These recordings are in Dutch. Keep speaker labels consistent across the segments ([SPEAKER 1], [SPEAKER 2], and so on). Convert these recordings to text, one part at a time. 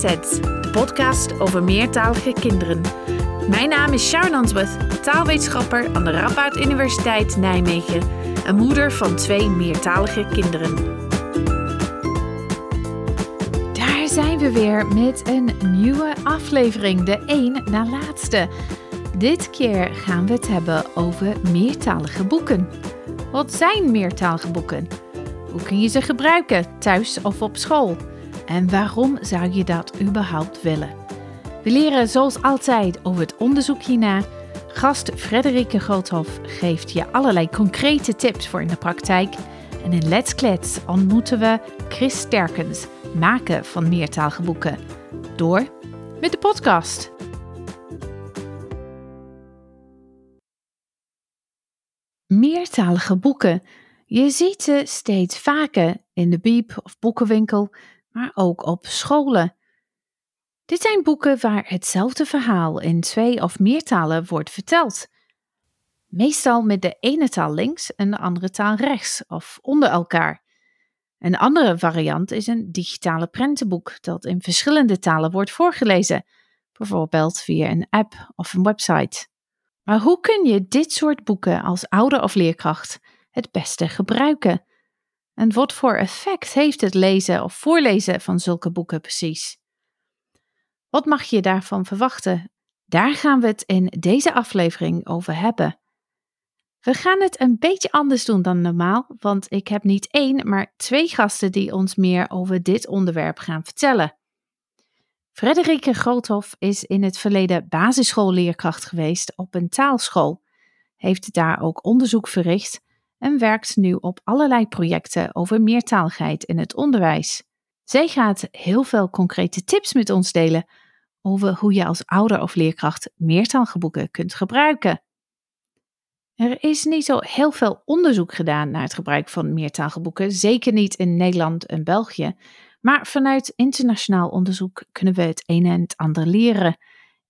[SPEAKER 1] De podcast over meertalige kinderen. Mijn naam is Sharon Answorth, taalwetenschapper aan de Radboud Universiteit Nijmegen en moeder van twee meertalige kinderen. Daar zijn we weer met een nieuwe aflevering, de één na laatste. Dit keer gaan we het hebben over meertalige boeken. Wat zijn meertalige boeken? Hoe kun je ze gebruiken, thuis of op school? En waarom zou je dat überhaupt willen? We leren zoals altijd over het onderzoek hiernaar. Gast Frederike Groothof geeft je allerlei concrete tips voor in de praktijk. En in Let's Klets ontmoeten we Chris Sterkens, maken van meertalige boeken. Door met de podcast. Meertalige boeken. Je ziet ze steeds vaker in de biep of boekenwinkel, maar ook op scholen. Dit zijn boeken waar hetzelfde verhaal in twee of meer talen wordt verteld. Meestal met de ene taal links en de andere taal rechts of onder elkaar. Een andere variant is een digitale prentenboek dat in verschillende talen wordt voorgelezen, bijvoorbeeld via een app of een website. Maar hoe kun je dit soort boeken als ouder of leerkracht het beste gebruiken? En wat voor effect heeft het lezen of voorlezen van zulke boeken precies? Wat mag je daarvan verwachten? Daar gaan we het in deze aflevering over hebben. We gaan het een beetje anders doen dan normaal, want ik heb niet één, maar twee gasten die ons meer over dit onderwerp gaan vertellen. Frederike Groothof is in het verleden basisschoolleerkracht geweest op een taalschool, heeft daar ook onderzoek verricht en werkt nu op allerlei projecten over meertaligheid in het onderwijs. Zij gaat heel veel concrete tips met ons delen over hoe je als ouder of leerkracht meertalige boeken kunt gebruiken. Er is niet zo heel veel onderzoek gedaan naar het gebruik van meertalige boeken, zeker niet in Nederland en België. Maar vanuit internationaal onderzoek kunnen we het een en het ander leren.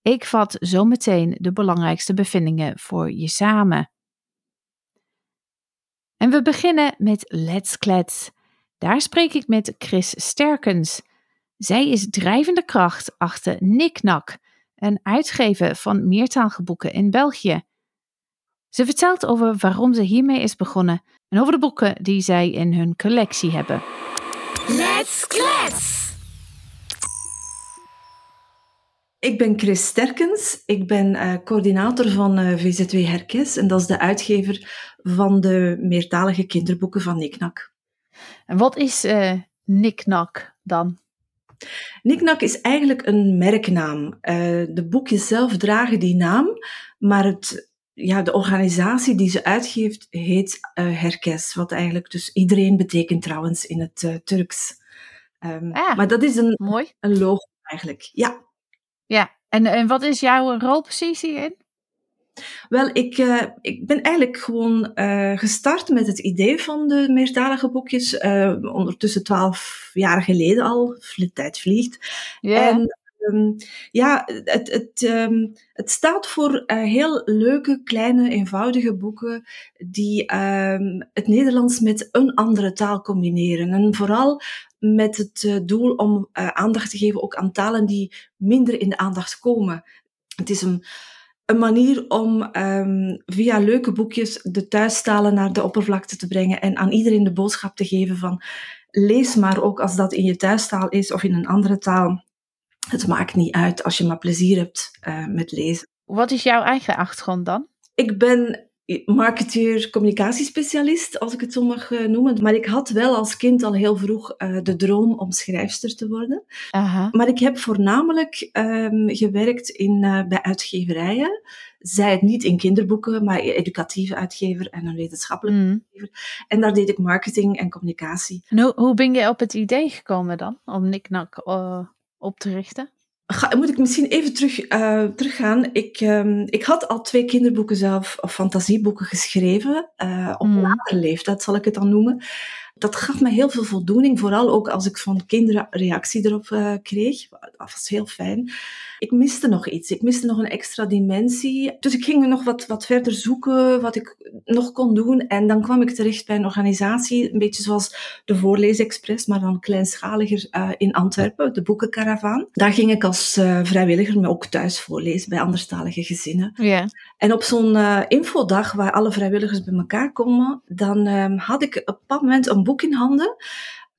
[SPEAKER 1] Ik vat zometeen de belangrijkste bevindingen voor je samen. En we beginnen met Let's Klets. Daar spreek ik met Chris Sterkens. Zij is drijvende kracht achter Niknak, een uitgever van meertalige boeken in België. Ze vertelt over waarom ze hiermee is begonnen en over de boeken die zij in hun collectie hebben.
[SPEAKER 2] Let's Klets!
[SPEAKER 3] Ik ben Chris Sterkens. Ik ben uh, coördinator van uh, VZW Herkes en dat is de uitgever van de meertalige kinderboeken van Niknak.
[SPEAKER 1] En wat is uh, Niknak dan?
[SPEAKER 3] Niknak is eigenlijk een merknaam. de boekjes zelf dragen die naam, maar het, ja, de organisatie die ze uitgeeft heet Herkes, wat eigenlijk dus iedereen betekent trouwens in het Turks. Um, ah, maar dat is een,
[SPEAKER 1] mooi.
[SPEAKER 3] een logo eigenlijk, ja.
[SPEAKER 1] Ja, en, en wat is jouw rol precies hierin?
[SPEAKER 3] Wel, ik, uh, ik ben eigenlijk gewoon uh, gestart met het idee van de meertalige boekjes. Uh, ondertussen twaalf jaar geleden al. De tijd vliegt.
[SPEAKER 1] Yeah.
[SPEAKER 3] En um, ja, het, het, het staat voor heel leuke, kleine, eenvoudige boeken die um, het Nederlands met een andere taal combineren. En vooral met het uh, doel om uh, aandacht te geven ook aan talen die minder in de aandacht komen. Het is een, een manier om via leuke boekjes de thuistalen naar de oppervlakte te brengen en aan iedereen de boodschap te geven van lees maar ook als dat in je thuistaal is of in een andere taal. Het maakt niet uit als je maar plezier hebt uh, met lezen.
[SPEAKER 1] Wat is jouw eigen achtergrond dan?
[SPEAKER 3] Ik ben marketeer, communicatiespecialist, als ik het zo mag uh, noemen. Maar ik had wel als kind al heel vroeg uh, de droom om schrijfster te worden.
[SPEAKER 1] Aha.
[SPEAKER 3] Maar ik heb voornamelijk um, gewerkt in, uh, bij uitgeverijen. Zij het niet in kinderboeken, maar educatieve uitgever en een wetenschappelijke
[SPEAKER 1] Mm.
[SPEAKER 3] uitgever. En daar deed ik marketing en communicatie.
[SPEAKER 1] En hoe, hoe ben je op het idee gekomen dan, om Niknak op te richten?
[SPEAKER 3] Ga, moet ik misschien even terug, uh, teruggaan. Ik, um, ik had al twee kinderboeken zelf, of fantasieboeken geschreven, uh, op
[SPEAKER 1] Mm.
[SPEAKER 3] latere leeftijd zal ik het dan noemen. Dat gaf me heel veel voldoening, vooral ook als ik van kinderen reactie erop uh, kreeg. Dat was heel fijn. Ik miste nog iets. Ik miste nog een extra dimensie. Dus ik ging nog wat, wat verder zoeken, wat ik nog kon doen. En dan kwam ik terecht bij een organisatie, een beetje zoals de Voorleesexpress, maar dan kleinschaliger uh, in Antwerpen, de Boekenkaravaan. Daar ging ik als uh, vrijwilliger, maar ook thuis voorlezen bij anderstalige gezinnen.
[SPEAKER 1] Ja.
[SPEAKER 3] En op zo'n infodag waar alle vrijwilligers bij elkaar komen, dan um, had ik op een bepaald moment een boek in handen.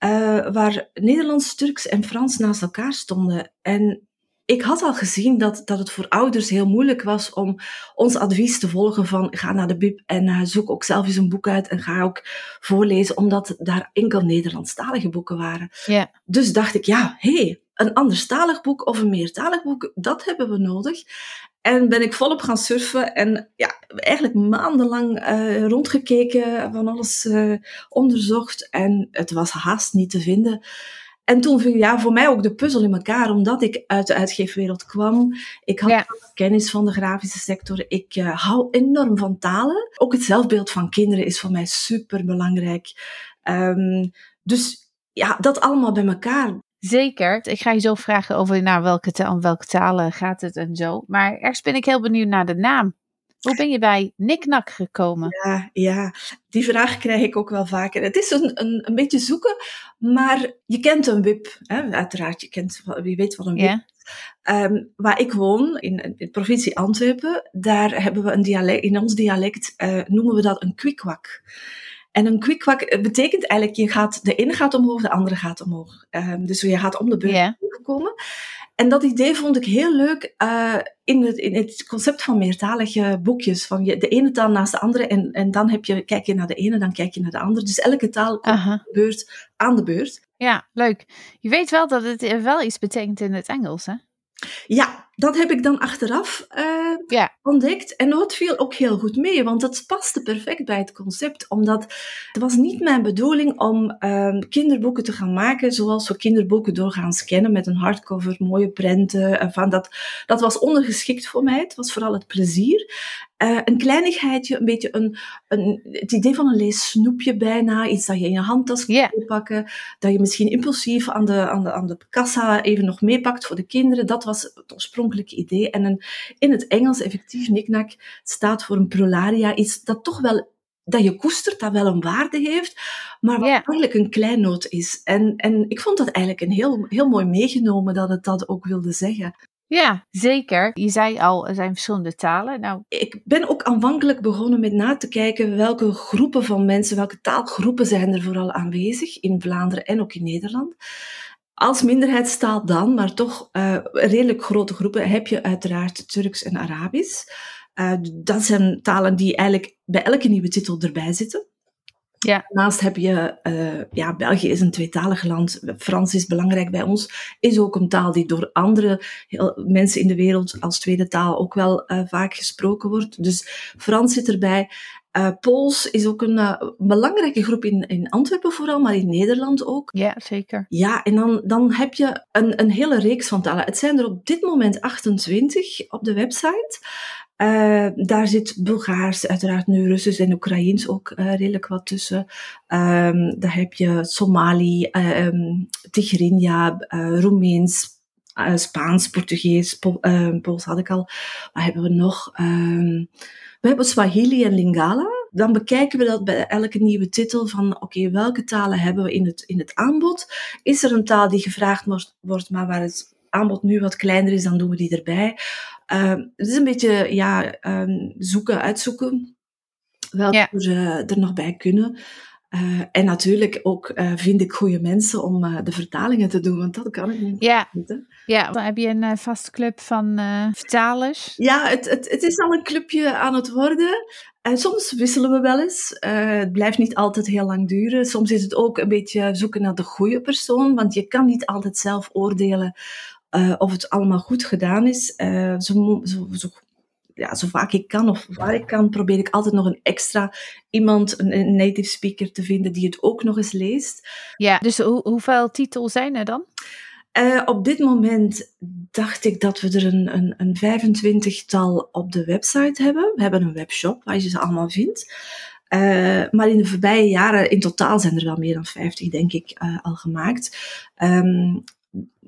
[SPEAKER 3] Uh, waar Nederlands, Turks en Frans naast elkaar stonden. En ik had al gezien dat, dat het voor ouders heel moeilijk was om ons advies te volgen van ga naar de bib en uh, zoek ook zelf eens een boek uit en ga ook voorlezen, omdat daar enkel Nederlandstalige boeken waren.
[SPEAKER 1] Yeah.
[SPEAKER 3] Dus dacht ik, ja, hé, hey, een anderstalig boek of een meertalig boek, dat hebben we nodig. En ben ik volop gaan surfen en ja, eigenlijk maandenlang uh, rondgekeken, van alles uh, onderzocht en het was haast niet te vinden. En toen viel ja, voor mij ook de puzzel in elkaar, omdat ik uit de uitgeefwereld kwam. Ik had
[SPEAKER 1] Ja.
[SPEAKER 3] kennis van de grafische sector. Ik uh, hou enorm van talen. Ook het zelfbeeld van kinderen is voor mij super belangrijk. Um, dus ja, dat allemaal bij elkaar.
[SPEAKER 1] Zeker. Ik ga je zo vragen over naar welke, ta om welke talen gaat het en zo. Maar eerst ben ik heel benieuwd naar de naam. Hoe ben je bij Niknak gekomen?
[SPEAKER 3] Ja, ja, die vraag krijg ik ook wel vaker. Het is een, een, een beetje zoeken, maar je kent een WIP. Hè? Uiteraard, je kent, wie weet wat een WIP. Um, waar ik woon, in, in de provincie Antwerpen, daar hebben we een dialect, in ons dialect uh, noemen we dat een kwikwak. En een kwikwak betekent eigenlijk, je gaat, de ene gaat omhoog, de andere gaat omhoog. Um, dus je gaat om de beurt komen. En dat idee vond ik heel leuk uh, in, het, in het concept van meertalige boekjes. Van je, de ene taal naast de andere en, en dan heb je, kijk je naar de ene, dan kijk je naar de andere. Dus elke taal de beurt aan de beurt.
[SPEAKER 1] Ja, leuk. Je weet wel dat het wel iets betekent in het Engels, hè?
[SPEAKER 3] Ja, dat heb ik dan achteraf uh,
[SPEAKER 1] Ja.
[SPEAKER 3] ontdekt. En dat viel ook heel goed mee, want het paste perfect bij het concept. Omdat het was niet mijn bedoeling om uh, kinderboeken te gaan maken zoals we kinderboeken doorgaans kennen, met een hardcover, mooie prenten. Van dat, dat was ondergeschikt voor mij. Het was vooral het plezier. Uh, een kleinigheidje, een beetje een, een, het idee van een leessnoepje bijna. Iets dat je in je handtas kan
[SPEAKER 1] Yeah.
[SPEAKER 3] pakken. Dat je misschien impulsief aan de, aan, de, aan de kassa even nog meepakt voor de kinderen. Dat was het oorspronkelijke idee. En een, in het Engels, effectief, niknak, staat voor een prolaria. Iets dat toch wel dat je koestert, dat wel een waarde heeft, maar wat eigenlijk een kleinoot is. En, en ik vond dat eigenlijk een heel, heel mooi meegenomen dat het dat ook wilde zeggen.
[SPEAKER 1] Ja, zeker. Je zei al, er zijn verschillende talen. Nou,
[SPEAKER 3] Ik ben ook aanvankelijk begonnen met na te kijken welke groepen van mensen, welke taalgroepen zijn er vooral aanwezig in Vlaanderen en ook in Nederland. Als minderheidstaal dan, maar toch uh, redelijk grote groepen, heb je uiteraard Turks en Arabisch. Uh, dat zijn talen die eigenlijk bij elke nieuwe titel erbij zitten.
[SPEAKER 1] Ja.
[SPEAKER 3] Daarnaast heb je, uh, ja, België is een tweetalig land. Frans is belangrijk bij ons. Is ook een taal die door andere heel, mensen in de wereld als tweede taal ook wel uh, vaak gesproken wordt. Dus Frans zit erbij. Uh, Pools is ook een uh, belangrijke groep in, in Antwerpen vooral, maar in Nederland ook.
[SPEAKER 1] Ja, zeker.
[SPEAKER 3] Ja, en dan, dan heb je een, een hele reeks van talen. Het zijn er op dit moment 28 op de website. Uh, daar zit Bulgaars, uiteraard nu Russisch en Oekraïens ook uh, redelijk wat tussen. Um, daar heb je Somali, um, Roemeens, Spaans, Portugees, Pol Pools had ik al. Wat hebben we nog? We hebben Swahili en Lingala. Dan bekijken we dat bij elke nieuwe titel van oké, welke talen hebben we in het, in het aanbod? Is er een taal die gevraagd wordt, maar waar het aanbod nu wat kleiner is, dan doen we die erbij. Uh, het is een beetje ja, um, zoeken, uitzoeken welke
[SPEAKER 1] Ja.
[SPEAKER 3] er, nog bij kunnen. Uh, en natuurlijk ook uh, vind ik goede mensen om uh, de vertalingen te doen, want dat kan ik niet.
[SPEAKER 1] Ja, dan heb je een vaste club van vertalers.
[SPEAKER 3] Ja, het, het, het is al een clubje aan het worden. En soms wisselen we wel eens. Het blijft niet altijd heel lang duren. Soms is het ook een beetje zoeken naar de goede persoon, want je kan niet altijd zelf oordelen uh, of het allemaal goed gedaan is. Uh, zo, zo, zo, ja, zo vaak ik kan of waar ik kan, probeer ik altijd nog een extra iemand, een, een native speaker te vinden die het ook nog eens leest.
[SPEAKER 1] Ja, dus hoe, hoeveel titels zijn er dan?
[SPEAKER 3] Uh, op dit moment dacht ik dat we er een, een, een 25-tal op de website hebben. We hebben een webshop waar je ze allemaal vindt. Uh, maar in de voorbije jaren, in totaal zijn er wel meer dan 50, denk ik, uh, al gemaakt. Um,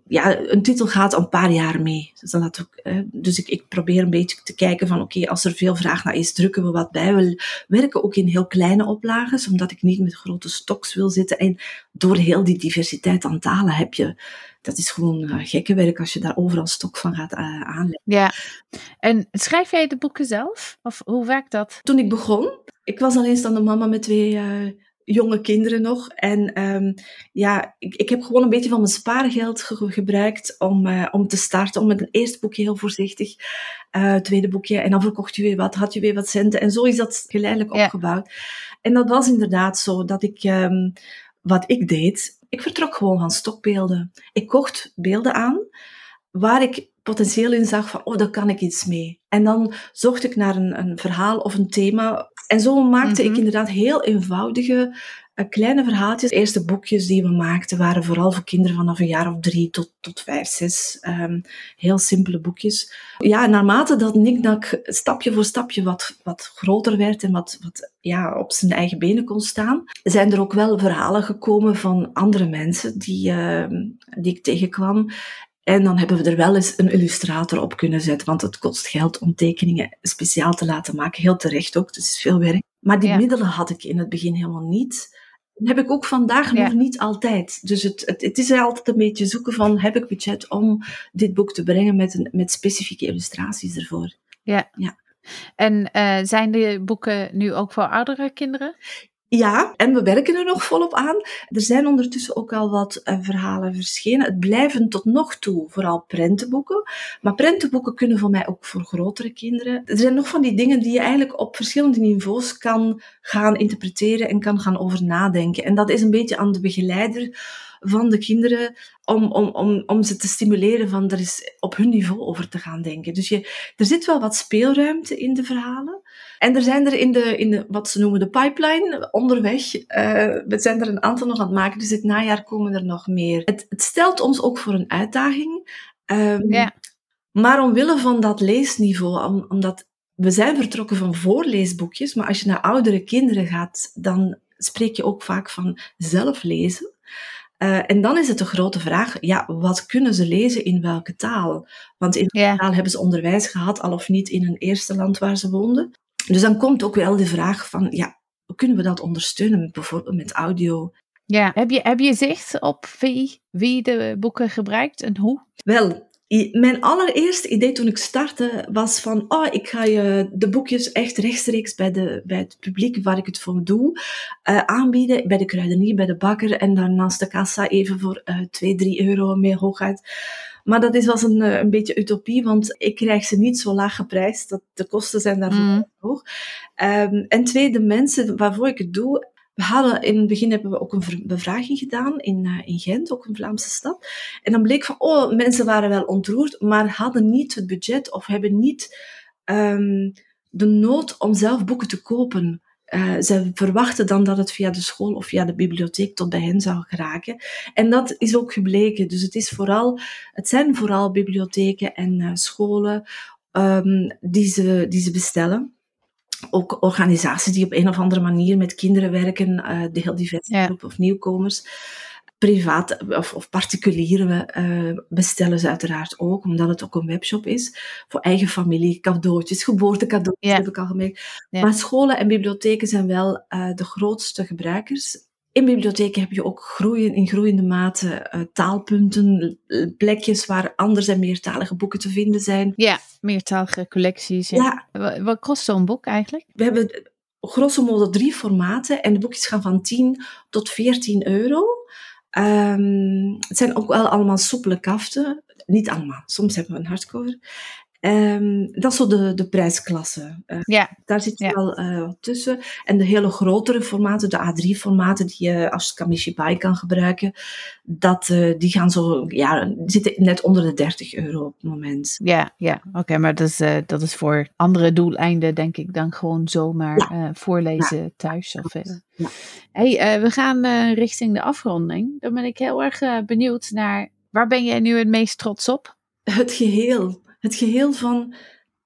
[SPEAKER 3] ja, een titel gaat een paar jaar mee. Dus, dat ook, eh, dus ik, ik probeer een beetje te kijken van oké, als er veel vraag naar is, drukken we wat bij. We werken ook in heel kleine oplages, omdat ik niet met grote stoks wil zitten. En door heel die diversiteit aan talen heb je, dat is gewoon uh, gekke werk als je daar overal stok van gaat uh, aanleggen.
[SPEAKER 1] Ja, en schrijf jij de boeken zelf? Of hoe werkt dat?
[SPEAKER 3] Toen ik begon, ik was alleenstaande mama met twee jonge kinderen nog. En um, ja, ik, ik heb gewoon een beetje van mijn spaargeld ge gebruikt om, uh, om te starten. Om met een eerste boekje heel voorzichtig, uh, tweede boekje. En dan verkocht je weer wat, had je weer wat centen. En zo is dat geleidelijk ja. opgebouwd. En dat was inderdaad zo dat ik, um, wat ik deed, ik vertrok gewoon van stokbeelden. Ik kocht beelden aan waar ik potentieel in zag van, oh, daar kan ik iets mee. En dan zocht ik naar een, een verhaal of een thema. En zo maakte mm -hmm. ik mhm. inderdaad heel eenvoudige uh, kleine verhaaltjes. De eerste boekjes die we maakten waren vooral voor kinderen vanaf een jaar of drie tot, tot vijf, zes. Um, heel simpele boekjes. Ja, naarmate dat Niknak stapje voor stapje wat, wat groter werd en wat, wat ja, op zijn eigen benen kon staan, zijn er ook wel verhalen gekomen van andere mensen die, uh, die ik tegenkwam. En dan hebben we er wel eens een illustrator op kunnen zetten, want het kost geld om tekeningen speciaal te laten maken. Heel terecht ook, dus het is veel werk. Maar die ja. middelen had ik in het begin helemaal niet. Dat heb ik ook vandaag ja. nog niet altijd. Dus het, het, het, is altijd een beetje zoeken van, heb ik budget om dit boek te brengen met, een, met specifieke illustraties ervoor.
[SPEAKER 1] Ja. ja. En uh, zijn de boeken nu ook voor oudere kinderen?
[SPEAKER 3] Ja, en we werken er nog volop aan. Er zijn ondertussen ook al wat uh, verhalen verschenen. Het blijven tot nog toe vooral prentenboeken. Maar prentenboeken kunnen voor mij ook voor grotere kinderen. Er zijn nog van die dingen die je eigenlijk op verschillende niveaus kan gaan interpreteren en kan gaan over nadenken. En dat is een beetje aan de begeleider van de kinderen om, om, om, om ze te stimuleren van er is op hun niveau over te gaan denken. Dus je, er zit wel wat speelruimte in de verhalen. En er zijn er in de, in de wat ze noemen de pipeline onderweg. Uh, we zijn er een aantal nog aan het maken, dus dit najaar komen er nog meer. Het, het stelt ons ook voor een uitdaging. Um, ja. Maar omwille van dat leesniveau, om, omdat we zijn vertrokken van voorleesboekjes, maar als je naar oudere kinderen gaat, dan spreek je ook vaak van zelflezen. Uh, en dan is het de grote vraag, ja, wat kunnen ze lezen in welke taal? Want in welke taal hebben ze onderwijs gehad, al of niet in een eerste land waar ze woonden. Dus dan komt ook wel de vraag van, ja, hoe kunnen we dat ondersteunen, bijvoorbeeld met audio?
[SPEAKER 1] Ja, heb je, heb je zicht op wie, wie de boeken gebruikt en hoe?
[SPEAKER 3] Wel, mijn allereerste idee toen ik startte was van, oh, ik ga je de boekjes echt rechtstreeks bij, de, bij het publiek waar ik het voor doe uh, aanbieden. Bij de kruidenier, bij de bakker en dan naast de kassa even voor uh, 2, 3 euro mee hooguit. Maar dat is, was een, eh, een beetje utopie, want ik krijg ze niet zo laag geprijsd. Dat, de kosten zijn daarvoor mm. hoog. Um, en twee, de mensen waarvoor ik het doe, we hadden in het begin hebben we ook een bevraging gedaan in, uh, in Gent, ook een Vlaamse stad. En dan bleek van, oh, mensen waren wel ontroerd, maar hadden niet het budget of hebben niet um, de nood om zelf boeken te kopen. Uh, ze verwachten dan dat het via de school of via de bibliotheek tot bij hen zou geraken. En dat is ook gebleken. Dus het, is vooral, het zijn vooral bibliotheken en uh, scholen um, die, ze, die ze bestellen ook organisaties die op een of andere manier met kinderen werken, uh, de heel diverse ja. groep of nieuwkomers. Privaat of, of particulieren uh, bestellen ze uiteraard ook, omdat het ook een webshop is. Voor eigen familie, cadeautjes, geboortecadeautjes heb ik al gemerkt. Maar scholen en bibliotheken zijn wel uh, de grootste gebruikers. In bibliotheken heb je ook groeien, in groeiende mate uh, taalpunten, plekjes waar anders en meertalige boeken te vinden zijn.
[SPEAKER 1] Ja, meertalige collecties. Ja. ja. Wat kost zo'n boek eigenlijk?
[SPEAKER 3] We hebben grosso modo drie formaten en de boekjes gaan van 10 tot 14 euro. Um, het zijn ook wel allemaal soepele kaften. Niet allemaal, soms hebben we een hardcover. Um, dat is zo de, de prijsklasse. Uh, ja. Daar zit ja. wel uh, tussen. En de hele grotere formaten, de A3-formaten, die je als Kamishibai kan gebruiken, dat, uh, die gaan zo, ja, zitten net onder de 30 euro op het moment.
[SPEAKER 1] Ja, ja oké, okay, maar dat is, dat is voor andere doeleinden, denk ik, dan gewoon zomaar ja. voorlezen ja. thuis. Of, hey, we gaan richting de afronding. Dan ben ik heel erg benieuwd naar, waar ben jij nu het meest trots op?
[SPEAKER 3] Het geheel het geheel van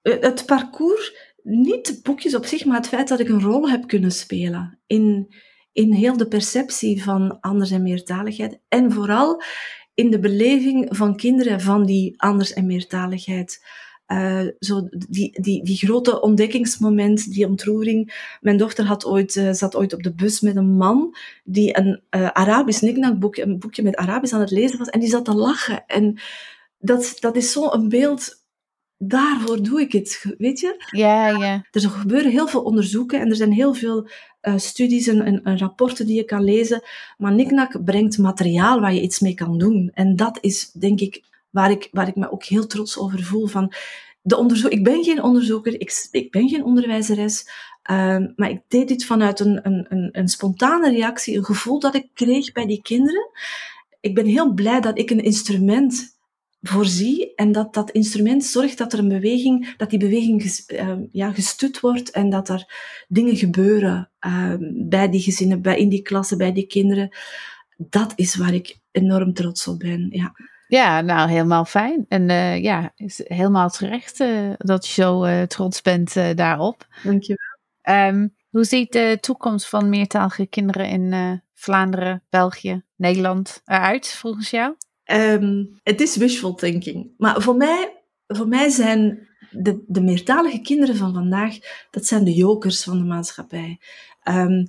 [SPEAKER 3] eh, het parcours niet de boekjes op zich, maar het feit dat ik een rol heb kunnen spelen in, in heel de perceptie van anders en meertaligheid. En vooral in de beleving van kinderen van die anders en meertaligheid. Uh, zo die, die, die grote ontdekkingsmoment, die ontroering. Mijn dochter had ooit, uh, zat ooit op de bus met een man die een Arabisch niknakboekje, een boekje met Arabisch aan het lezen was, en die zat te lachen. En dat, dat is zo'n beeld daarvoor doe ik het, weet je?
[SPEAKER 1] Ja, ja.
[SPEAKER 3] Er gebeuren heel veel onderzoeken en er zijn heel veel uh, studies en, en, en, rapporten die je kan lezen. Maar Niknak brengt materiaal waar je iets mee kan doen. En dat is, denk ik, waar ik, waar ik me ook heel trots over voel. Van de onderzoek, ik ben geen onderzoeker, ik, ik ben geen onderwijzeres. Uh, maar ik deed dit vanuit een, een, een, een spontane reactie, een gevoel dat ik kreeg bij die kinderen. Ik ben heel blij dat ik een instrument voorzie en dat dat instrument zorgt dat er een beweging, dat die beweging ges, uh, ja, gestut wordt en dat er dingen gebeuren uh, bij die gezinnen, bij, in die klassen, bij die kinderen. Dat is waar ik enorm trots op ben, ja.
[SPEAKER 1] Ja, nou helemaal fijn. En uh, ja, is helemaal terecht uh, dat je zo uh, trots bent daarop.
[SPEAKER 3] Dankjewel.
[SPEAKER 1] Um, hoe ziet de toekomst van meertalige kinderen in Vlaanderen, België, Nederland eruit volgens jou?
[SPEAKER 3] Um, het is wishful thinking. Maar voor mij, voor mij zijn de, de meertalige kinderen van vandaag, dat zijn de jokers van de maatschappij. Um,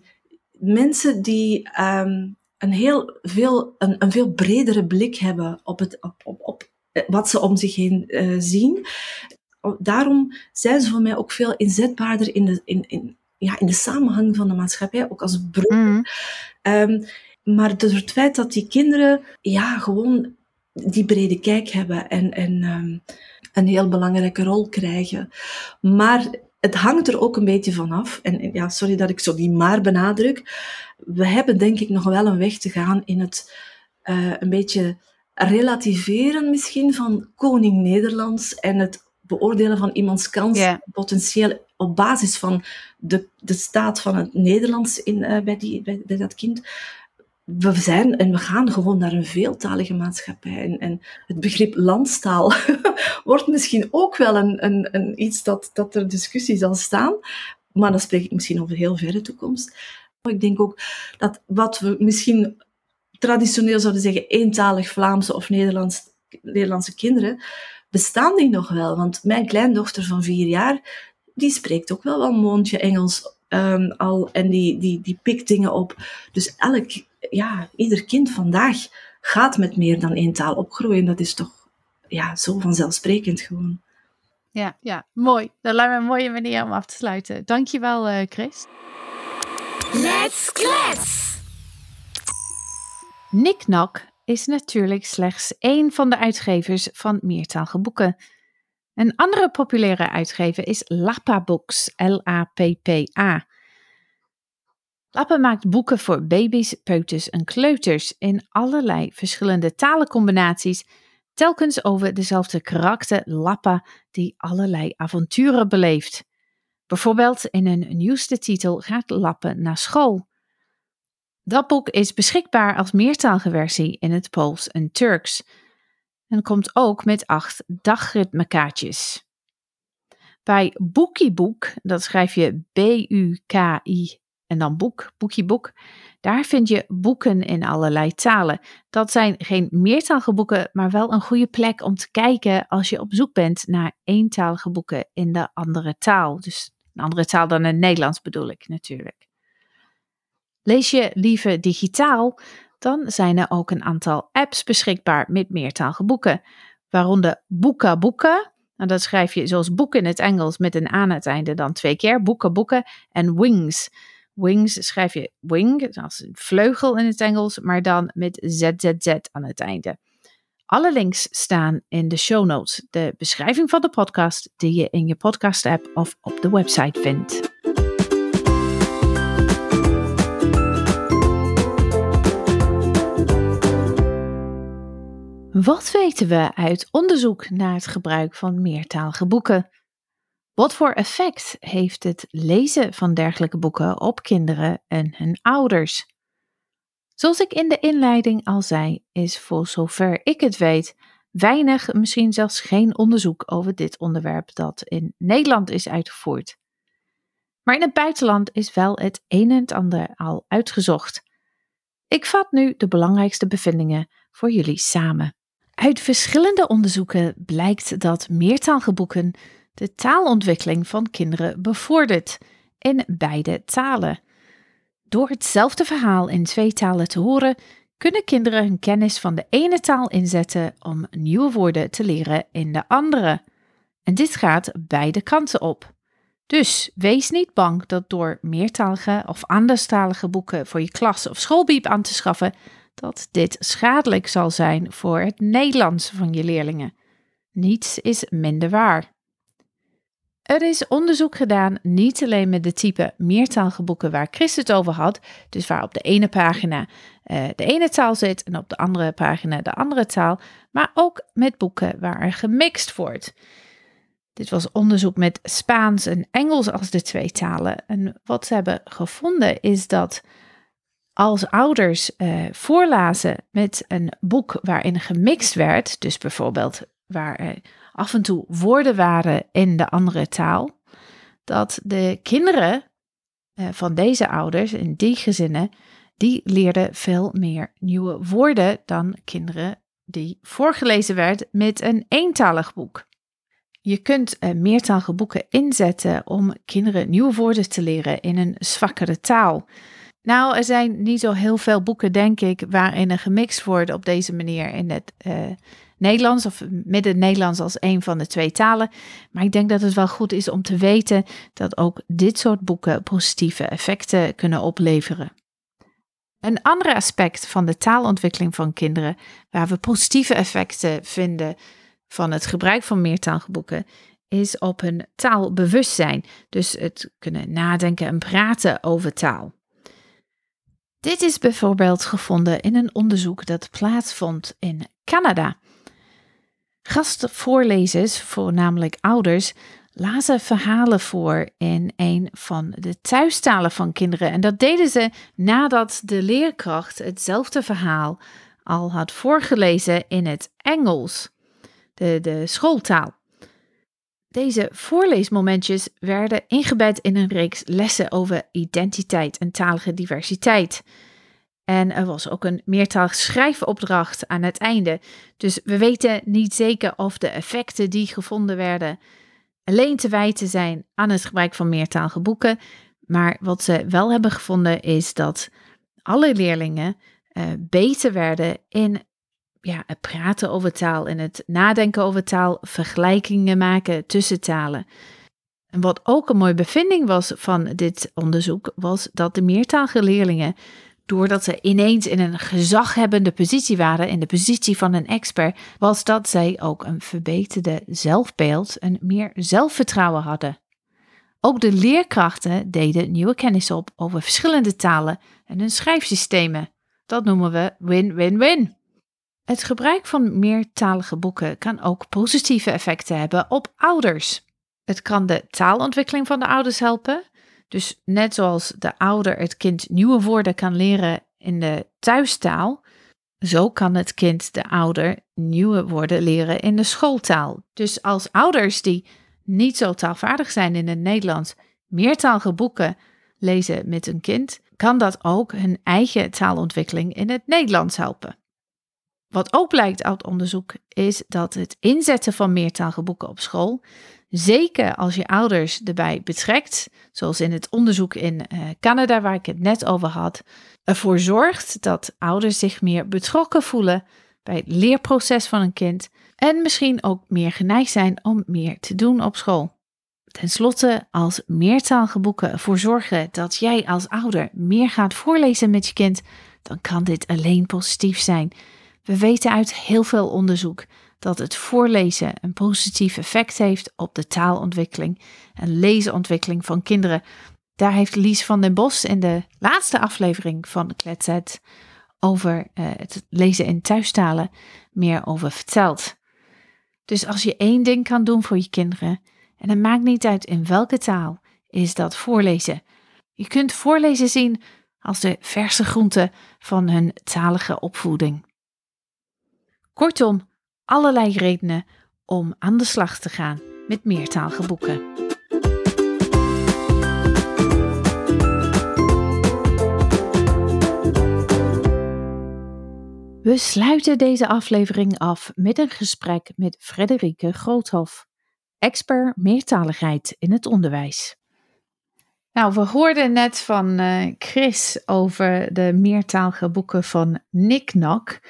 [SPEAKER 3] mensen die um, een, heel veel, een, een veel bredere blik hebben op, het, op, op, op wat ze om zich heen uh, zien. Daarom zijn ze voor mij ook veel inzetbaarder in de, in, in, ja, in de samenhang van de maatschappij, ook als brug. Mm. Um, maar door het feit dat die kinderen ja, gewoon die brede kijk hebben en, en um, een heel belangrijke rol krijgen. Maar het hangt er ook een beetje van af. En ja, sorry dat ik zo die maar benadruk. We hebben denk ik nog wel een weg te gaan in het uh, een beetje relativeren misschien van koning Nederlands en het beoordelen van iemands kans yeah. potentieel op basis van de, de staat van het Nederlands in, uh, bij, die, bij, bij dat kind we zijn en we gaan gewoon naar een veeltalige maatschappij. En, en het begrip landstaal wordt misschien ook wel een, een, een, iets dat, dat er discussie zal staan. Maar dan spreek ik misschien over heel verre toekomst. Ik denk ook dat wat we misschien traditioneel zouden zeggen, eentalig Vlaamse of Nederlands, Nederlandse kinderen, bestaan die nog wel. Want mijn kleindochter van vier jaar, die spreekt ook wel wel mondje Engels um, al en die, die, die pikt dingen op. Dus elk ja, ieder kind vandaag gaat met meer dan één taal opgroeien. Dat is toch ja, zo vanzelfsprekend gewoon.
[SPEAKER 1] Ja, ja, mooi. Dat lijkt me een mooie manier om af te sluiten. Dankjewel, uh, Chris.
[SPEAKER 2] Let's klets!
[SPEAKER 1] Niknak is natuurlijk slechts één van de uitgevers van meertalige boeken. Een andere populaire uitgever is Lappa Books, L-A-P-P-A. Lappen maakt boeken voor baby's, peuters en kleuters in allerlei verschillende talencombinaties, telkens over dezelfde karakter Lappa die allerlei avonturen beleeft. Bijvoorbeeld in een nieuwste titel gaat Lappen naar school. Dat boek is beschikbaar als meertalige versie in het Pools en Turks en komt ook met acht dagritmekaartjes. Bij Boekieboek, dat schrijf je B-U-K-I en dan boek, boekieboek. Daar vind je boeken in allerlei talen. Dat zijn geen meertalige boeken, maar wel een goede plek om te kijken als je op zoek bent naar eentalige boeken in de andere taal. Dus een andere taal dan het Nederlands bedoel ik natuurlijk. Lees je liever digitaal, dan zijn er ook een aantal apps beschikbaar met meertalige boeken, waaronder Boeka Boeken. Nou, dat schrijf je zoals boeken in het Engels met een aan het einde dan twee keer, Boeken Boeken en Wings. Wings schrijf je wing, als een vleugel in het Engels, maar dan met ZZZ aan het einde. Alle links staan in de show notes, de beschrijving van de podcast die je in je podcast app of op de website vindt. Wat weten we uit onderzoek naar het gebruik van meertalige boeken? Wat voor effect heeft het lezen van dergelijke boeken op kinderen en hun ouders? Zoals ik in de inleiding al zei, is voor zover ik het weet weinig, misschien zelfs geen onderzoek over dit onderwerp dat in Nederland is uitgevoerd. Maar in het buitenland is wel het een en ander al uitgezocht. Ik vat nu de belangrijkste bevindingen voor jullie samen. Uit verschillende onderzoeken blijkt dat meertaalgeboeken de taalontwikkeling van kinderen bevordert in beide talen. Door hetzelfde verhaal in twee talen te horen, kunnen kinderen hun kennis van de ene taal inzetten om nieuwe woorden te leren in de andere. En dit gaat beide kanten op. Dus wees niet bang dat door meertalige of anderstalige boeken voor je klas of schoolbiep aan te schaffen, dat dit schadelijk zal zijn voor het Nederlands van je leerlingen. Niets is minder waar. Er is onderzoek gedaan niet alleen met de type meertalige boeken waar Chris het over had, dus waar op de ene pagina uh, de ene taal zit en op de andere pagina de andere taal, maar ook met boeken waar er gemixt wordt. Dit was onderzoek met Spaans en Engels als de twee talen. En wat ze hebben gevonden is dat als ouders uh, voorlazen met een boek waarin gemixt werd, dus bijvoorbeeld waar er af en toe woorden waren in de andere taal, dat de kinderen uh, van deze ouders in die gezinnen, die leerden veel meer nieuwe woorden dan kinderen die voorgelezen werd met een eentalig boek. Je kunt uh, meertalige boeken inzetten om kinderen nieuwe woorden te leren in een zwakkere taal. Nou, er zijn niet zo heel veel boeken, denk ik, waarin er gemixt wordt op deze manier in het uh, Nederlands of met het Nederlands als een van de twee talen. Maar ik denk dat het wel goed is om te weten dat ook dit soort boeken positieve effecten kunnen opleveren. Een ander aspect van de taalontwikkeling van kinderen, waar we positieve effecten vinden van het gebruik van meertaalboeken, is op hun taalbewustzijn. Dus het kunnen nadenken en praten over taal. Dit is bijvoorbeeld gevonden in een onderzoek dat plaatsvond in Canada. Gastvoorlezers, voornamelijk ouders, lazen verhalen voor in een van de thuistalen van kinderen. En dat deden ze nadat de leerkracht hetzelfde verhaal al had voorgelezen in het Engels, de, de schooltaal. Deze voorleesmomentjes werden ingebed in een reeks lessen over identiteit en talige diversiteit. En er was ook een meertalig schrijfopdracht aan het einde. Dus we weten niet zeker of de effecten die gevonden werden alleen te wijten zijn aan het gebruik van meertalige boeken. Maar wat ze wel hebben gevonden is dat alle leerlingen uh, beter werden in ja, het praten over taal en het nadenken over taal, vergelijkingen maken tussen talen. En wat ook een mooie bevinding was van dit onderzoek, was dat de meertalige leerlingen, doordat ze ineens in een gezaghebbende positie waren, in de positie van een expert, was dat zij ook een verbeterde zelfbeeld en meer zelfvertrouwen hadden. Ook de leerkrachten deden nieuwe kennis op over verschillende talen en hun schrijfsystemen. Dat noemen we win-win-win. Het gebruik van meertalige boeken kan ook positieve effecten hebben op ouders. Het kan de taalontwikkeling van de ouders helpen. Dus net zoals de ouder het kind nieuwe woorden kan leren in de thuistaal, zo kan het kind de ouder nieuwe woorden leren in de schooltaal. Dus als ouders die niet zo taalvaardig zijn in het Nederlands meertalige boeken lezen met een kind, kan dat ook hun eigen taalontwikkeling in het Nederlands helpen. Wat ook blijkt uit onderzoek is dat het inzetten van meertalige boeken op school, zeker als je ouders erbij betrekt, zoals in het onderzoek in uh, Canada waar ik het net over had, ervoor zorgt dat ouders zich meer betrokken voelen bij het leerproces van een kind en misschien ook meer geneigd zijn om meer te doen op school. Ten slotte, als meertalige boeken ervoor zorgen dat jij als ouder meer gaat voorlezen met je kind, dan kan dit alleen positief zijn. We weten uit heel veel onderzoek dat het voorlezen een positief effect heeft op de taalontwikkeling en lezerontwikkeling van kinderen. Daar heeft Lies van den Bos in de laatste aflevering van Kletset over uh, het lezen in thuistalen meer over verteld. Dus als je één ding kan doen voor je kinderen, en het maakt niet uit in welke taal, is dat voorlezen. Je kunt voorlezen zien als de verse groente van hun talige opvoeding. Kortom, allerlei redenen om aan de slag te gaan met meertalige boeken. We sluiten deze aflevering af met een gesprek met Frederike Groothof, expert meertaligheid in het onderwijs. Nou, we hoorden net van eh, Chris over de meertalige boeken van Nick Nock.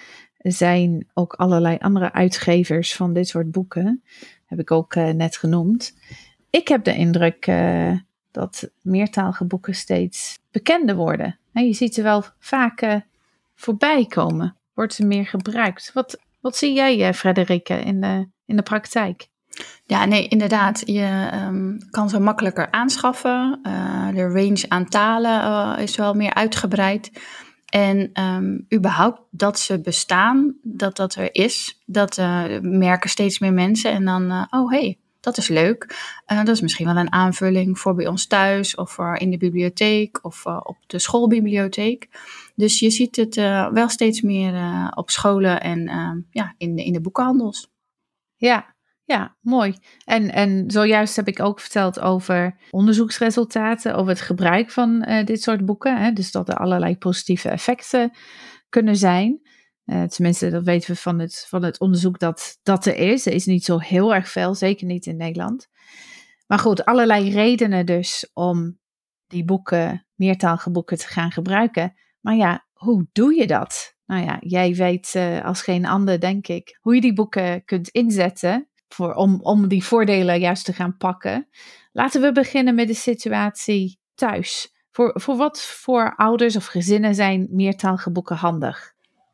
[SPEAKER 1] Zijn ook allerlei andere uitgevers van dit soort boeken, heb ik ook uh, net genoemd. Ik heb de indruk uh, dat meertalige boeken steeds bekender worden. En je ziet ze wel vaak voorbij komen wordt ze meer gebruikt. Wat, wat zie jij, eh, Frederike, in de, in de praktijk?
[SPEAKER 4] Ja, nee, inderdaad. Je um, kan ze makkelijker aanschaffen. De range aan talen is wel meer uitgebreid. En um, überhaupt dat ze bestaan, dat dat er is, dat uh, merken steeds meer mensen. En dan, oh hey, dat is leuk. dat is misschien wel een aanvulling voor bij ons thuis of voor in de bibliotheek of op de schoolbibliotheek. Dus je ziet het wel steeds meer op scholen en uh, ja, in, de, in de boekenhandels.
[SPEAKER 1] Ja, ja, mooi. En, en zojuist heb ik ook verteld over onderzoeksresultaten, over het gebruik van dit soort boeken. Hè? Dus dat er allerlei positieve effecten kunnen zijn. tenminste, dat weten we van het, van het onderzoek dat dat er is. Er is niet zo heel erg veel, zeker niet in Nederland. Maar goed, allerlei redenen dus om die boeken, meertalige boeken te gaan gebruiken. Maar ja, hoe doe je dat? Nou ja, jij weet uh, als geen ander, denk ik, hoe je die boeken kunt inzetten voor, om, om die voordelen juist te gaan pakken. Laten we beginnen met de situatie thuis. Voor, voor wat voor ouders of gezinnen zijn meertalige boeken handig?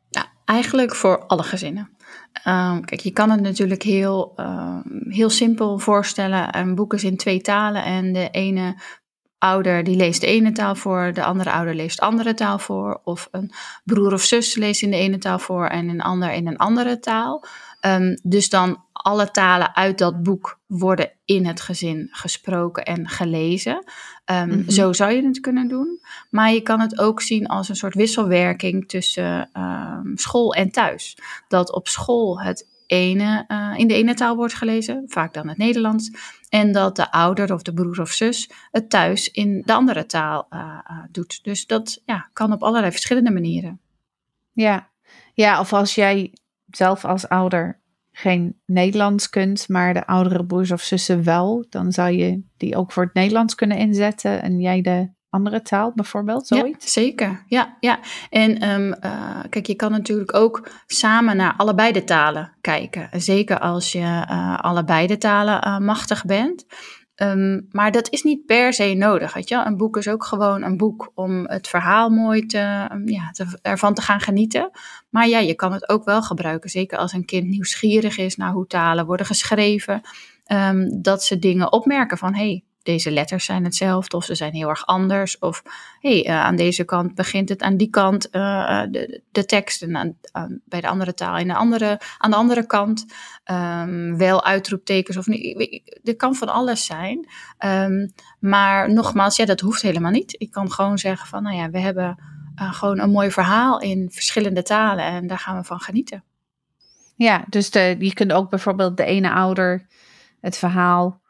[SPEAKER 4] Ja, eigenlijk voor alle gezinnen. Um, kijk, je kan het natuurlijk heel, um, heel simpel voorstellen. Een boek is in twee talen en de ene ouder die leest de ene taal voor, de andere ouder leest andere taal voor. Of een broer of zus leest in de ene taal voor en een ander in een andere taal. Um, dus dan alle talen uit dat boek worden in het gezin gesproken en gelezen. Um, mm-hmm. Zo zou je het kunnen doen. Maar je kan het ook zien als een soort wisselwerking tussen um, school en thuis. Dat op school het ene, uh, in de ene taal wordt gelezen, vaak dan het Nederlands. En dat de ouder of de broer of zus het thuis in de andere taal uh, uh, doet. Dus dat ja, kan op allerlei verschillende manieren.
[SPEAKER 1] Ja. ja, of als jij zelf als ouder geen Nederlands kunt, maar de oudere broers of zussen wel, dan zou je die ook voor het Nederlands kunnen inzetten en jij de andere taal bijvoorbeeld, zoiets?
[SPEAKER 4] Ja, zeker. Ja, ja. En um, uh, kijk, je kan natuurlijk ook samen naar allebei de talen kijken. Zeker als je uh, allebei de talen uh, machtig bent. Um, maar dat is niet per se nodig. Weet? Een boek is ook gewoon een boek om het verhaal mooi te, ja, ervan te gaan genieten. Maar ja, je kan het ook wel gebruiken. Zeker als een kind nieuwsgierig is naar hoe talen worden geschreven. Um, dat ze dingen opmerken van hé, hey, deze letters zijn hetzelfde of ze zijn heel erg anders. Of hey, uh, aan deze kant begint het, aan die kant uh, de, de tekst en aan, aan, bij de andere taal en de andere, aan de andere kant um, wel uitroeptekens of niet. Kan van alles zijn. Um, maar nogmaals, ja, dat hoeft helemaal niet. Ik kan gewoon zeggen van, nou ja, we hebben gewoon een mooi verhaal in verschillende talen en daar gaan we van genieten.
[SPEAKER 1] Ja, dus de, je kunt ook bijvoorbeeld de ene ouder het verhaal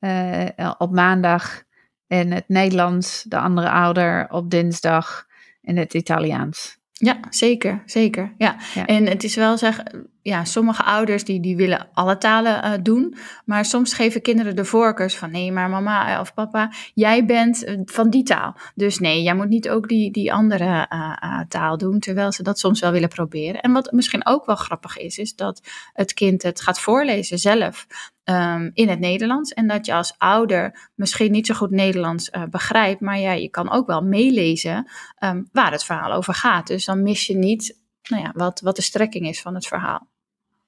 [SPEAKER 1] uh, op maandag in het Nederlands, de andere ouder op dinsdag in het Italiaans.
[SPEAKER 4] Ja, zeker, zeker. Ja. ja. En het is wel zeg, ja, sommige ouders die, die willen alle talen uh, doen, maar soms geven kinderen de voorkeurs van nee, maar mama eh, of papa, jij bent van die taal. Dus nee, jij moet niet ook die, die andere taal doen, terwijl ze dat soms wel willen proberen. En wat misschien ook wel grappig is, is dat het kind het gaat voorlezen zelf. Um, in het Nederlands. En dat je als ouder misschien niet zo goed Nederlands begrijpt, maar ja, je kan ook wel meelezen um, waar het verhaal over gaat. Dus dan mis je niet nou ja, wat, wat de strekking is van het verhaal.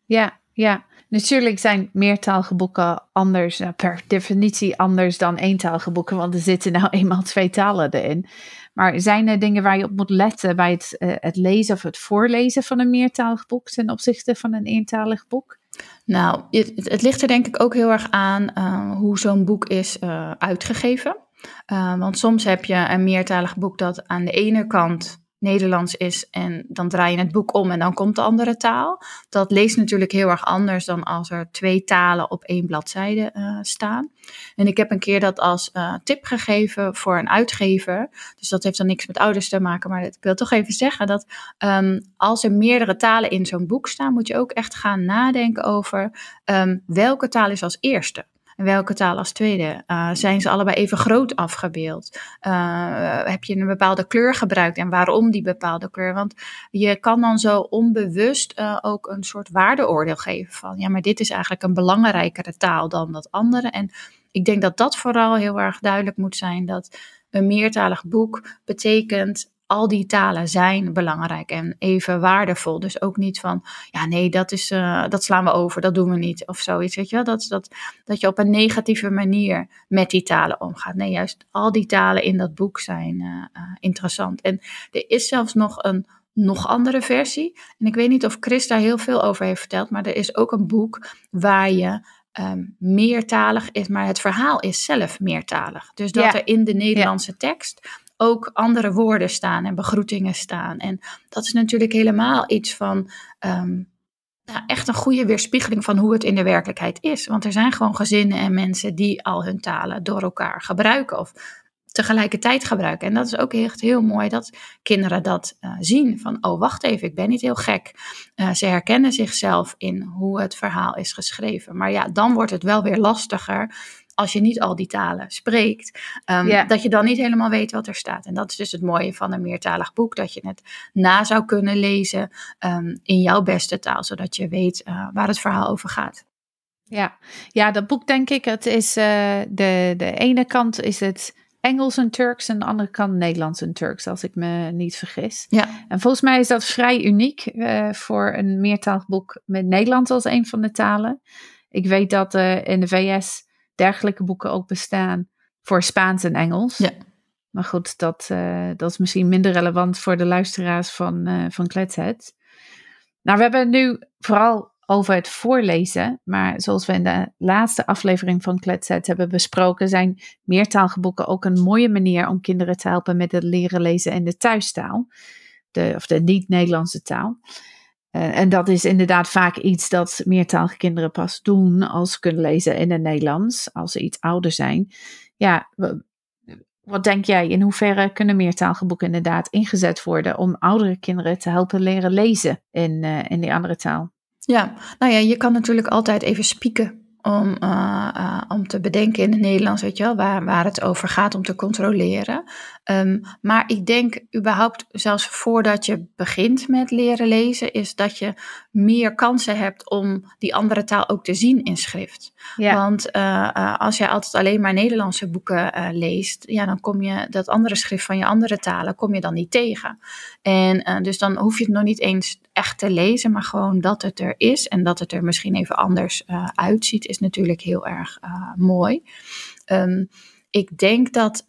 [SPEAKER 1] Ja, ja. Natuurlijk zijn meertalige boeken anders, uh, per definitie anders dan eentalige boeken, want er zitten nou eenmaal twee talen erin. Maar zijn er dingen waar je op moet letten bij het, uh, het lezen of het voorlezen van een meertalig boek ten opzichte van een eentalig boek?
[SPEAKER 4] Nou, het, het, ligt er denk ik ook heel erg aan uh, hoe zo'n boek is uh, uitgegeven. Want soms heb je een meertalig boek dat aan de ene kant Nederlands is en dan draai je het boek om en dan komt de andere taal. Dat leest natuurlijk heel erg anders dan als er twee talen op één bladzijde uh, staan. En ik heb een keer dat als uh, tip gegeven voor een uitgever. Dus dat heeft dan niks met ouders te maken, maar ik wil toch even zeggen dat um, als er meerdere talen in zo'n boek staan, moet je ook echt gaan nadenken over um, welke taal is als eerste. Welke taal als tweede? Uh, zijn ze allebei even groot afgebeeld? Uh, heb je een bepaalde kleur gebruikt en waarom die bepaalde kleur? Want je kan dan zo onbewust uh, ook een soort waardeoordeel geven van, ja, maar dit is eigenlijk een belangrijkere taal dan dat andere. En ik denk dat dat vooral heel erg duidelijk moet zijn, dat een meertalig boek betekent al die talen zijn belangrijk en even waardevol. Dus ook niet van, ja nee, dat, is, uh, dat slaan we over, dat doen we niet of zoiets. Weet je wel? Dat, dat, dat je op een negatieve manier met die talen omgaat. Nee, juist al die talen in dat boek zijn uh, uh, interessant. En er is zelfs nog een nog andere versie. En ik weet niet of Chris daar heel veel over heeft verteld, maar er is ook een boek waar je um, meertalig is, maar het verhaal is zelf meertalig. Dus dat ja. er in de Nederlandse ja. tekst ook andere woorden staan en begroetingen staan. En dat is natuurlijk helemaal iets van um, nou, echt een goede weerspiegeling van hoe het in de werkelijkheid is. Want er zijn gewoon gezinnen en mensen die al hun talen door elkaar gebruiken of tegelijkertijd gebruiken. En dat is ook echt heel mooi dat kinderen dat uh, zien. Van, oh wacht even, ik ben niet heel gek. Uh, ze herkennen zichzelf in hoe het verhaal is geschreven. Maar ja, dan wordt het wel weer lastiger als je niet al die talen spreekt, um, yeah. dat je dan niet helemaal weet wat er staat. En dat is dus het mooie van een meertalig boek, dat je het na zou kunnen lezen um, in jouw beste taal, zodat je weet uh, waar het verhaal over gaat.
[SPEAKER 1] Ja. ja, dat boek denk ik, het is uh, de, de ene kant is het Engels en Turks en de andere kant Nederlands en Turks, als ik me niet vergis.
[SPEAKER 4] Ja.
[SPEAKER 1] En volgens mij is dat vrij uniek uh, voor een meertalig boek met Nederlands als een van de talen. Ik weet dat uh, in de VS dergelijke boeken ook bestaan voor Spaans en Engels.
[SPEAKER 4] Ja.
[SPEAKER 1] Maar goed, dat, uh, dat is misschien minder relevant voor de luisteraars van, uh, van Kletshead. Nou, we hebben het nu vooral over het voorlezen. Maar zoals we in de laatste aflevering van Kletshead hebben besproken, zijn meertalige boeken ook een mooie manier om kinderen te helpen met het leren lezen in de thuistaal. De, of de niet-Nederlandse taal. Uh, en dat is inderdaad vaak iets dat meertalige kinderen pas doen als ze kunnen lezen in het Nederlands, als ze iets ouder zijn. Ja, wat denk jij? In hoeverre kunnen meertalige boeken inderdaad ingezet worden om oudere kinderen te helpen leren lezen in, uh, in die andere taal?
[SPEAKER 4] Ja, nou ja, je kan natuurlijk altijd even spieken om, uh, uh, om te bedenken in het Nederlands, weet je wel, waar, waar het over gaat om te controleren. Um, maar ik denk überhaupt, zelfs voordat je begint met leren lezen, is dat je meer kansen hebt om die andere taal ook te zien in schrift.
[SPEAKER 1] Ja.
[SPEAKER 4] Want uh, als jij altijd alleen maar Nederlandse boeken leest, ja, dan kom je dat andere schrift van je andere talen, kom je dan niet tegen. En dus dan hoef je het nog niet eens echt te lezen, maar gewoon dat het er is en dat het er misschien even anders uitziet, is natuurlijk heel erg mooi. Um, ik denk dat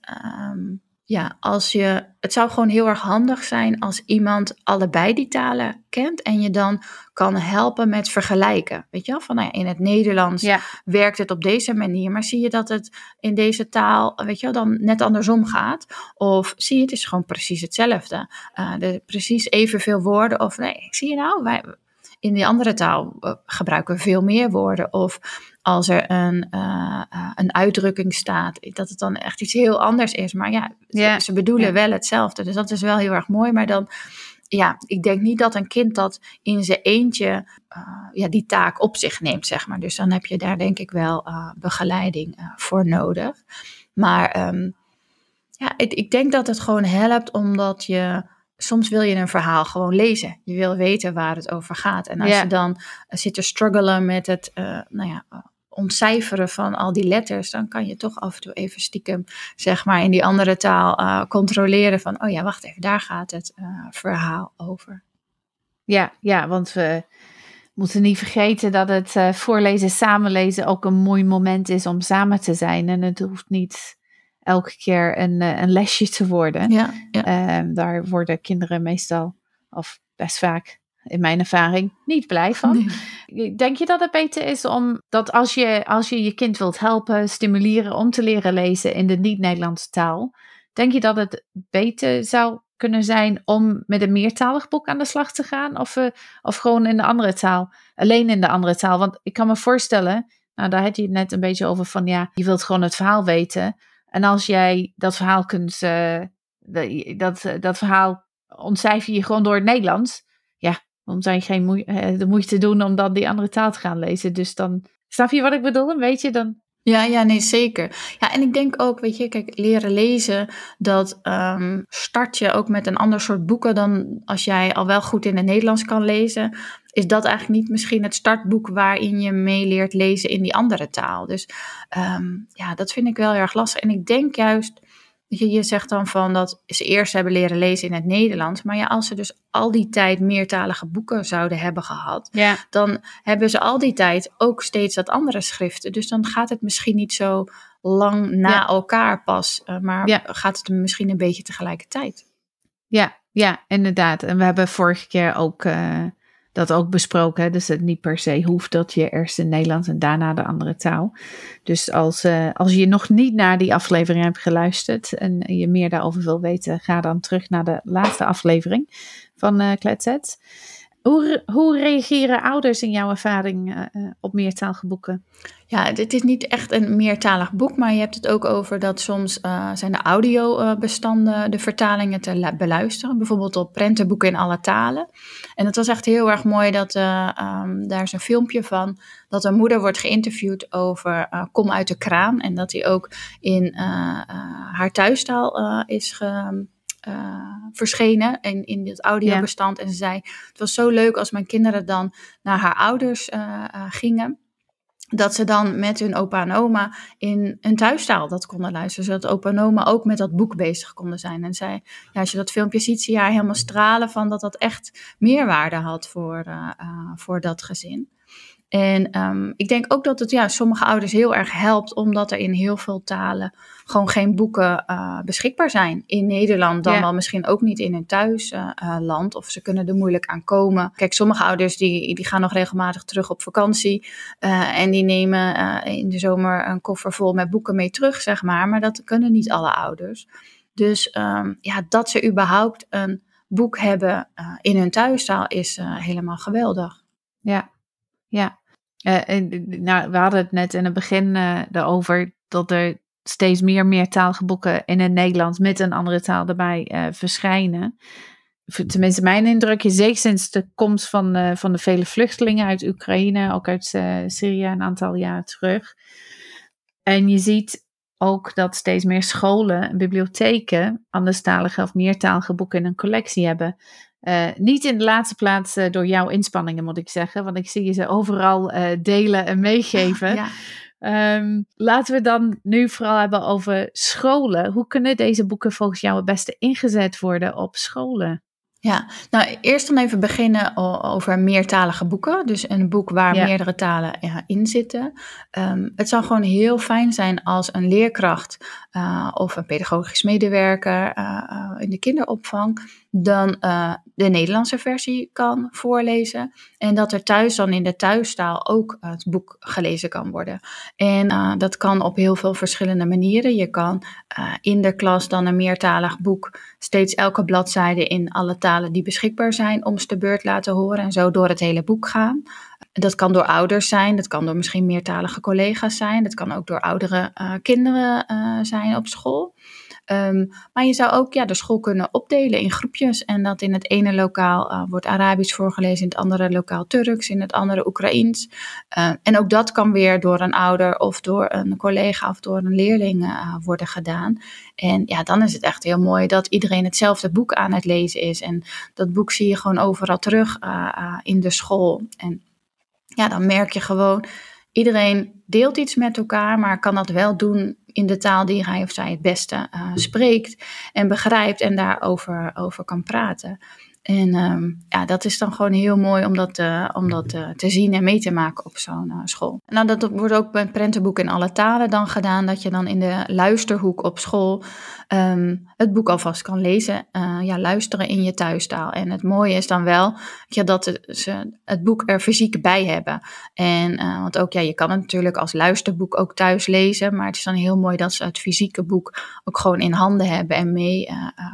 [SPEAKER 4] um, ja, als je, het zou gewoon heel erg handig zijn als iemand allebei die talen kent en je dan kan helpen met vergelijken. Weet je wel, van nou ja, in het Nederlands
[SPEAKER 1] ja.
[SPEAKER 4] werkt het op deze manier, maar zie je dat het in deze taal, weet je wel, dan net andersom gaat? Of zie je het is gewoon precies hetzelfde. Uh, de, precies evenveel woorden of nee, zie je nou, wij, in die andere taal uh, gebruiken we veel meer woorden. Of als er een, uh, uh, een uitdrukking staat, dat het dan echt iets heel anders is. Maar ja, ze, ze bedoelen wel hetzelfde. Dus dat is wel heel erg mooi. Maar dan, ja, ik denk niet dat een kind dat in zijn eentje uh, ja, die taak op zich neemt, zeg maar. Dus dan heb je daar denk ik wel uh, begeleiding voor nodig. Maar um, ja, ik, ik denk dat het gewoon helpt omdat je soms wil je een verhaal gewoon lezen. Je wil weten waar het over gaat. En als je dan zit te struggelen met het uh, nou ja, ontcijferen van al die letters, dan kan je toch af en toe even stiekem, zeg maar, in die andere taal uh, controleren van, oh ja, wacht even, daar gaat het uh, verhaal over.
[SPEAKER 1] Ja, ja, want we moeten niet vergeten dat het uh, voorlezen, samenlezen ook een mooi moment is om samen te zijn. En het hoeft niet elke keer een, een lesje te worden.
[SPEAKER 4] Ja, ja.
[SPEAKER 1] Um, daar worden kinderen meestal, of best vaak in mijn ervaring, niet blij van. Nee. Denk je dat het beter is om dat als je, als je je kind wilt helpen, stimuleren om te leren lezen in de niet-Nederlandse taal, denk je dat het beter zou kunnen zijn om met een meertalig boek aan de slag te gaan? Of, uh, of gewoon in de andere taal? Alleen in de andere taal? Want ik kan me voorstellen, nou daar had je het net een beetje over van ja, je wilt gewoon het verhaal weten. En als jij dat verhaal kunt, uh, dat, dat verhaal ontcijfer je gewoon door het Nederlands. Zou je geen moe de moeite doen om dan die andere taal te gaan lezen. Dus dan, snap je wat ik bedoel? Een beetje dan
[SPEAKER 4] ja, ja, nee, zeker. Ja, en ik denk ook, weet je, kijk, leren lezen, dat um, start je ook met een ander soort boeken dan als jij al wel goed in het Nederlands kan lezen. Is dat eigenlijk niet misschien het startboek waarin je mee leert lezen in die andere taal? Dus um, ja, dat vind ik wel erg lastig. En ik denk juist je, je zegt dan van dat ze eerst hebben leren lezen in het Nederlands. Maar ja, als ze dus al die tijd meertalige boeken zouden hebben gehad,
[SPEAKER 1] ja.
[SPEAKER 4] dan hebben ze al die tijd ook steeds dat andere schriften. Dus dan gaat het misschien niet zo lang na elkaar pas, uh, maar
[SPEAKER 1] Ja.
[SPEAKER 4] gaat het misschien een beetje tegelijkertijd.
[SPEAKER 1] Ja, ja, inderdaad. En we hebben vorige keer ook eh, dat ook besproken. hè. Dus het niet per se hoeft dat je eerst in Nederlands en daarna de andere taal. Dus als, eh, als je nog niet naar die aflevering hebt geluisterd en je meer daarover wil weten, ga dan terug naar de laatste aflevering van eh Kletset. Hoe, hoe reageren ouders in jouw ervaring eh, eh, op meertalige boeken?
[SPEAKER 4] Ja, dit is niet echt een meertalig boek, maar je hebt het ook over dat soms eh, zijn de audiobestanden, de vertalingen te beluisteren. Bijvoorbeeld op prentenboeken in alle talen. En het was echt heel erg mooi dat eh, ehm, daar is een filmpje van dat een moeder wordt geïnterviewd over Kom uit de kraan. En dat hij ook in haar thuistaal is ge, eh, verschenen in, in dit audiobestand. En ze zei, het was zo leuk als mijn kinderen dan naar haar ouders eh, eh, gingen dat ze dan met hun opa en oma in hun thuistaal dat konden luisteren. Zodat opa en oma ook met dat boek bezig konden zijn. En zij, ja, als je dat filmpje ziet, zie je haar helemaal stralen van dat dat echt meerwaarde had voor, voor dat gezin. En ehm, ik denk ook dat het ja, sommige ouders heel erg helpt, omdat er in heel veel talen gewoon geen boeken eh, beschikbaar zijn. In Nederland dan
[SPEAKER 1] Ja.
[SPEAKER 4] wel misschien ook niet in hun thuisland, of ze kunnen er moeilijk aan komen. Kijk, sommige ouders die, die gaan nog regelmatig terug op vakantie eh, en die nemen eh, in de zomer een koffer vol met boeken mee terug, zeg maar. Maar dat kunnen niet alle ouders. Dus ehm, ja, dat ze überhaupt een boek hebben eh, in hun thuistaal is eh, helemaal geweldig.
[SPEAKER 1] Ja, ja. Eh, en, nou, we hadden het net in het begin eh erover dat er steeds meer meertalige boeken in het Nederlands met een andere taal erbij eh, verschijnen. Tenminste, mijn indruk is zeker sinds de komst van, eh, van de vele vluchtelingen uit Oekraïne, ook uit eh, Syrië een aantal jaar terug. En je ziet ook dat steeds meer scholen en bibliotheken anderstalige of meertalige boeken in een collectie hebben. Eh, niet in de laatste plaats eh, door jouw inspanningen, moet ik zeggen. Want ik zie je ze overal eh, delen en meegeven.
[SPEAKER 4] Ja.
[SPEAKER 1] Ehm, laten we dan nu vooral hebben over scholen. Hoe kunnen deze boeken volgens jou het beste ingezet worden op scholen?
[SPEAKER 4] Ja, nou eerst dan even beginnen over meertalige boeken. Dus een boek waar
[SPEAKER 1] Ja.
[SPEAKER 4] meerdere talen ja, in zitten. Ehm, het zou gewoon heel fijn zijn als een leerkracht eh, of een pedagogisch medewerker eh, eh, in de kinderopvang dan de Nederlandse versie kan voorlezen. En dat er thuis dan in de thuistaal ook het boek gelezen kan worden. En dat kan op heel veel verschillende manieren. Je kan in de klas dan een meertalig boek steeds elke bladzijde in alle talen die beschikbaar zijn om de beurt laten horen en zo door het hele boek gaan. Dat kan door ouders zijn, dat kan door misschien meertalige collega's zijn, dat kan ook door oudere eh, kinderen eh, zijn op school. Ehm, maar je zou ook ja, de school kunnen opdelen in groepjes en dat in het ene lokaal eh, wordt Arabisch voorgelezen, in het andere lokaal Turks, in het andere Oekraïens. Eh, en ook dat kan weer door een ouder of door een collega of door een leerling worden gedaan. En ja, dan is het echt heel mooi dat iedereen hetzelfde boek aan het lezen is. En dat boek zie je gewoon overal terug in de school. En ja, dan merk je gewoon, iedereen deelt iets met elkaar, maar kan dat wel doen in de taal die hij of zij het beste eh, spreekt en begrijpt en daarover over kan praten. En ehm, ja, dat is dan gewoon heel mooi om dat, eh, om dat eh, te zien en mee te maken op zo'n eh, school. Nou, dat wordt ook bij prentenboek in alle talen dan gedaan, dat je dan in de luisterhoek op school ehm, het boek alvast kan lezen. ja, luisteren in je thuistaal. En het mooie is dan wel ja, dat ze het boek er fysiek bij hebben. En, want ook, ja, je kan het natuurlijk als luisterboek ook thuis lezen, maar het is dan heel mooi dat ze het fysieke boek ook gewoon in handen hebben en mee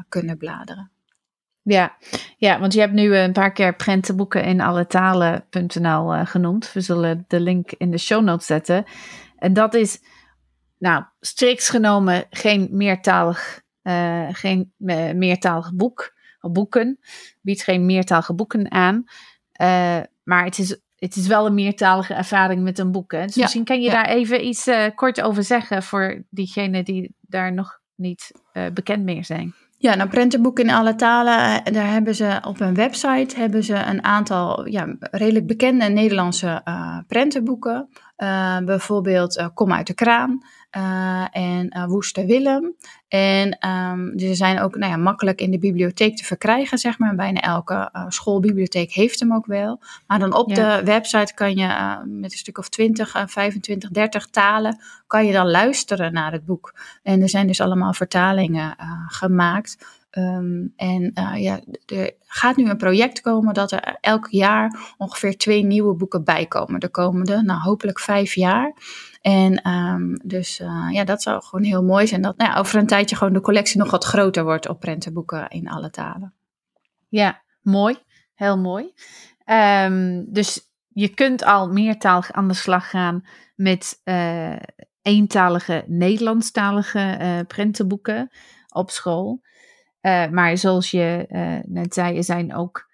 [SPEAKER 4] kunnen bladeren.
[SPEAKER 1] Ja. ja, want je hebt nu een paar keer prentenboeken in alle talen.nl uh, genoemd. We zullen de link in de show notes zetten. En dat is, nou, strikt genomen geen meertalig, uh, geen uh, meertalig boek, of boeken. Biedt geen meertalige boeken aan. maar het is het is wel een meertalige ervaring met een boek. Hè? Dus misschien kan je ja. daar even iets kort over zeggen voor diegenen die daar nog niet bekend meer zijn.
[SPEAKER 4] Ja, nou prentenboeken in alle talen, eh, daar hebben ze op hun website hebben ze een aantal ja, redelijk bekende Nederlandse uh, prentenboeken. Uh, bijvoorbeeld Kom uit de kraan en Woeste Willem. En um, ze zijn ook nou ja, makkelijk in de bibliotheek te verkrijgen, zeg maar. Bijna elke schoolbibliotheek heeft hem ook wel. Maar dan op ja. de website kan je met een stuk of 20, 25, 30 talen, kan je dan luisteren naar het boek. En er zijn dus allemaal vertalingen gemaakt. Um, en uh, ja, er gaat nu een project komen dat er elk jaar ongeveer twee nieuwe boeken bijkomen. De komende, nou hopelijk vijf jaar. En um, dus uh, ja, dat zou gewoon heel mooi zijn. Dat nou ja, over een tijdje gewoon de collectie nog wat groter wordt op prentenboeken in alle talen.
[SPEAKER 1] Ja, mooi. Heel mooi. Um, dus je kunt al meertalig aan de slag gaan met uh, eentalige, Nederlandstalige prentenboeken op school. Uh, maar zoals je uh, net zei, er zijn ook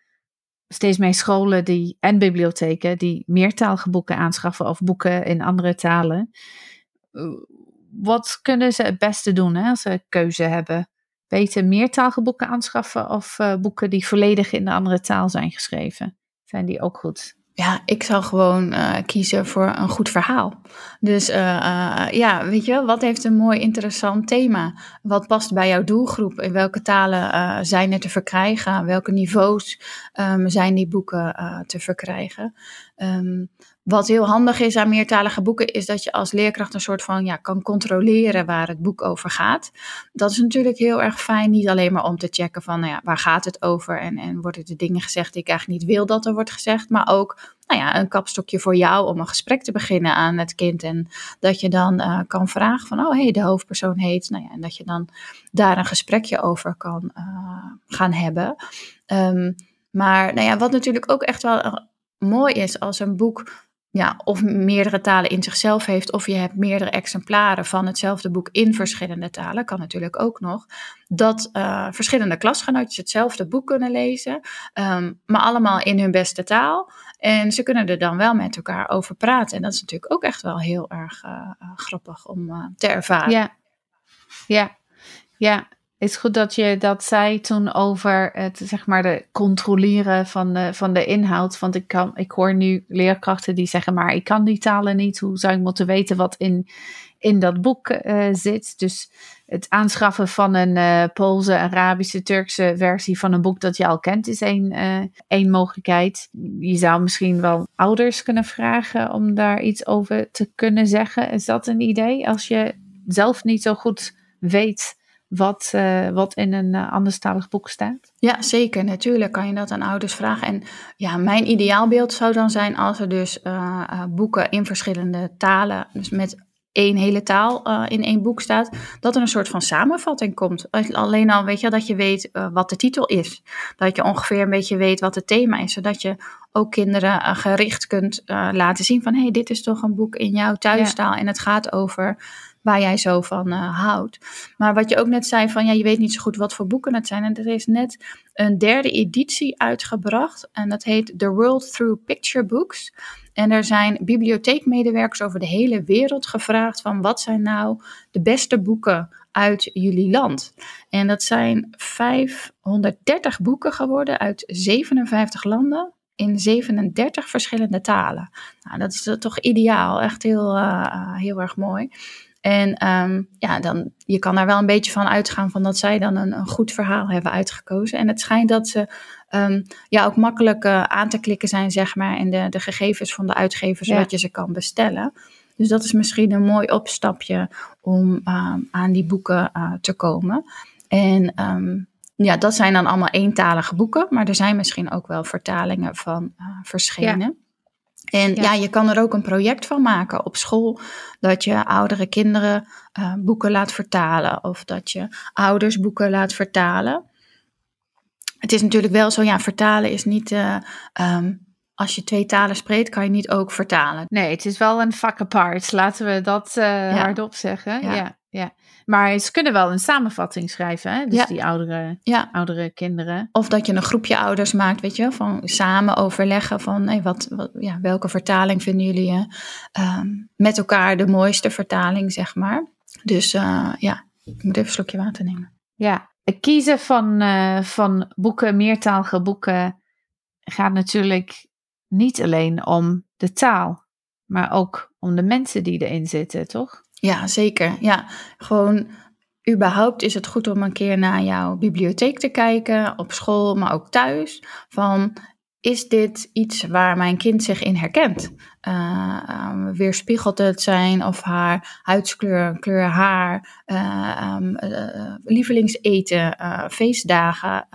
[SPEAKER 1] steeds meer scholen die, en bibliotheken die meertalige boeken aanschaffen of boeken in andere talen. Wat kunnen ze het beste doen hè, als ze keuze hebben? Beter meertalige boeken aanschaffen of boeken die volledig in de andere taal zijn geschreven? Zijn die ook goed?
[SPEAKER 4] Ja, ik zou gewoon uh, kiezen voor een goed verhaal. Dus uh, uh, ja, weet je, wat heeft een mooi interessant thema? Wat past bij jouw doelgroep? In welke talen zijn er te verkrijgen? Welke niveaus um, zijn die boeken te verkrijgen? Um, wat heel handig is aan meertalige boeken, is dat je als leerkracht een soort van ja, kan controleren waar het boek over gaat. Dat is natuurlijk heel erg fijn, niet alleen maar om te checken van nou ja, waar gaat het over en, en worden er dingen gezegd die ik eigenlijk niet wil dat er wordt gezegd, maar ook nou ja, een kapstokje voor jou om een gesprek te beginnen aan het kind. En dat je dan uh, kan vragen van, oh hé, hey, de hoofdpersoon heet. Nou ja, en dat je dan daar een gesprekje over kan uh, gaan hebben. Um, maar nou ja, wat natuurlijk ook echt wel mooi is als een boek ja, of meerdere talen in zichzelf heeft, of je hebt meerdere exemplaren van hetzelfde boek in verschillende talen, kan natuurlijk ook nog, dat uh, verschillende klasgenootjes hetzelfde boek kunnen lezen, um, maar allemaal in hun beste taal. En ze kunnen er dan wel met elkaar over praten. En dat is natuurlijk ook echt wel heel erg uh, grappig om te ervaren.
[SPEAKER 1] Ja, ja, ja is goed dat je dat zei toen over het, zeg maar, de controleren van de, van de inhoud. Want ik, kan, ik hoor nu leerkrachten die zeggen, maar ik kan die talen niet. Hoe zou ik moeten weten wat in, in dat boek uh, zit? Dus het aanschaffen van een uh, Poolse, Arabische, Turkse versie van een boek dat je al kent, is één, uh, één mogelijkheid. Je zou misschien wel ouders kunnen vragen om daar iets over te kunnen zeggen. Is dat een idee? Als je zelf niet zo goed weet wat, uh, wat in een uh, anderstalig boek staat?
[SPEAKER 4] Ja, zeker. Natuurlijk kan je dat aan ouders vragen. En ja, mijn ideaalbeeld zou dan zijn als er dus uh, boeken in verschillende talen, dus met één hele taal in één boek staat, dat er een soort van samenvatting komt. Alleen al weet je dat je weet wat de titel is. Dat je ongeveer een beetje weet wat het thema is, zodat je ook kinderen gericht kunt laten zien van hé, hey, dit is toch een boek in jouw thuistaal ja. en het gaat over waar jij zo van uh, houdt. Maar wat je ook net zei van ja, je weet niet zo goed wat voor boeken het zijn. En er is net een derde editie uitgebracht en dat heet The World Through Picture Books. En er zijn bibliotheekmedewerkers over de hele wereld gevraagd van wat zijn nou de beste boeken uit jullie land. En dat zijn 530 boeken geworden uit 57 landen in 37 verschillende talen. Nou, dat is toch ideaal, echt heel, uh, heel erg mooi. En um, ja, dan, je kan daar wel een beetje van uitgaan van dat zij dan een, een goed verhaal hebben uitgekozen. En het schijnt dat ze um, ja, ook makkelijk uh, aan te klikken zijn, zeg maar, in de, de gegevens van de uitgevers, ja. zodat je ze kan bestellen. Dus dat is misschien een mooi opstapje om um, aan die boeken uh, te komen. En ja, dat zijn dan allemaal eentalige boeken, maar er zijn misschien ook wel vertalingen van uh, verschenen. Ja. En ja. ja. je kan er ook een project van maken op school. Dat je oudere kinderen uh, boeken laat vertalen. Of dat je ouders boeken laat vertalen. het is natuurlijk wel zo, ja, vertalen is niet. eh, ehm, als je twee talen spreekt, kan je niet ook vertalen.
[SPEAKER 1] Nee, het is wel een vak apart. Laten we dat eh, hardop zeggen.
[SPEAKER 4] Ja.
[SPEAKER 1] Ja. Ja, Maar ze kunnen wel een samenvatting schrijven, hè? Dus
[SPEAKER 4] Ja.
[SPEAKER 1] die oudere,
[SPEAKER 4] Ja.
[SPEAKER 1] oudere kinderen.
[SPEAKER 4] Of dat je een groepje ouders maakt, weet je, van samen overleggen van hey, wat, wat, ja, welke vertaling vinden jullie ehm, met elkaar de mooiste vertaling, zeg maar. Dus eh, ja, ik moet even een slokje water nemen.
[SPEAKER 1] Ja, het kiezen van, eh, van boeken, meertalige boeken, gaat natuurlijk niet alleen om de taal, maar ook om de mensen die erin zitten, toch?
[SPEAKER 4] Ja, zeker. Ja, gewoon überhaupt is het goed om een keer naar jouw bibliotheek te kijken, op school, maar ook thuis. Van, is dit iets waar mijn kind zich in herkent? Eh, ehm, weerspiegelt het zijn of haar huidskleur, kleur haar, ehm, eh, lievelingseten, feestdagen,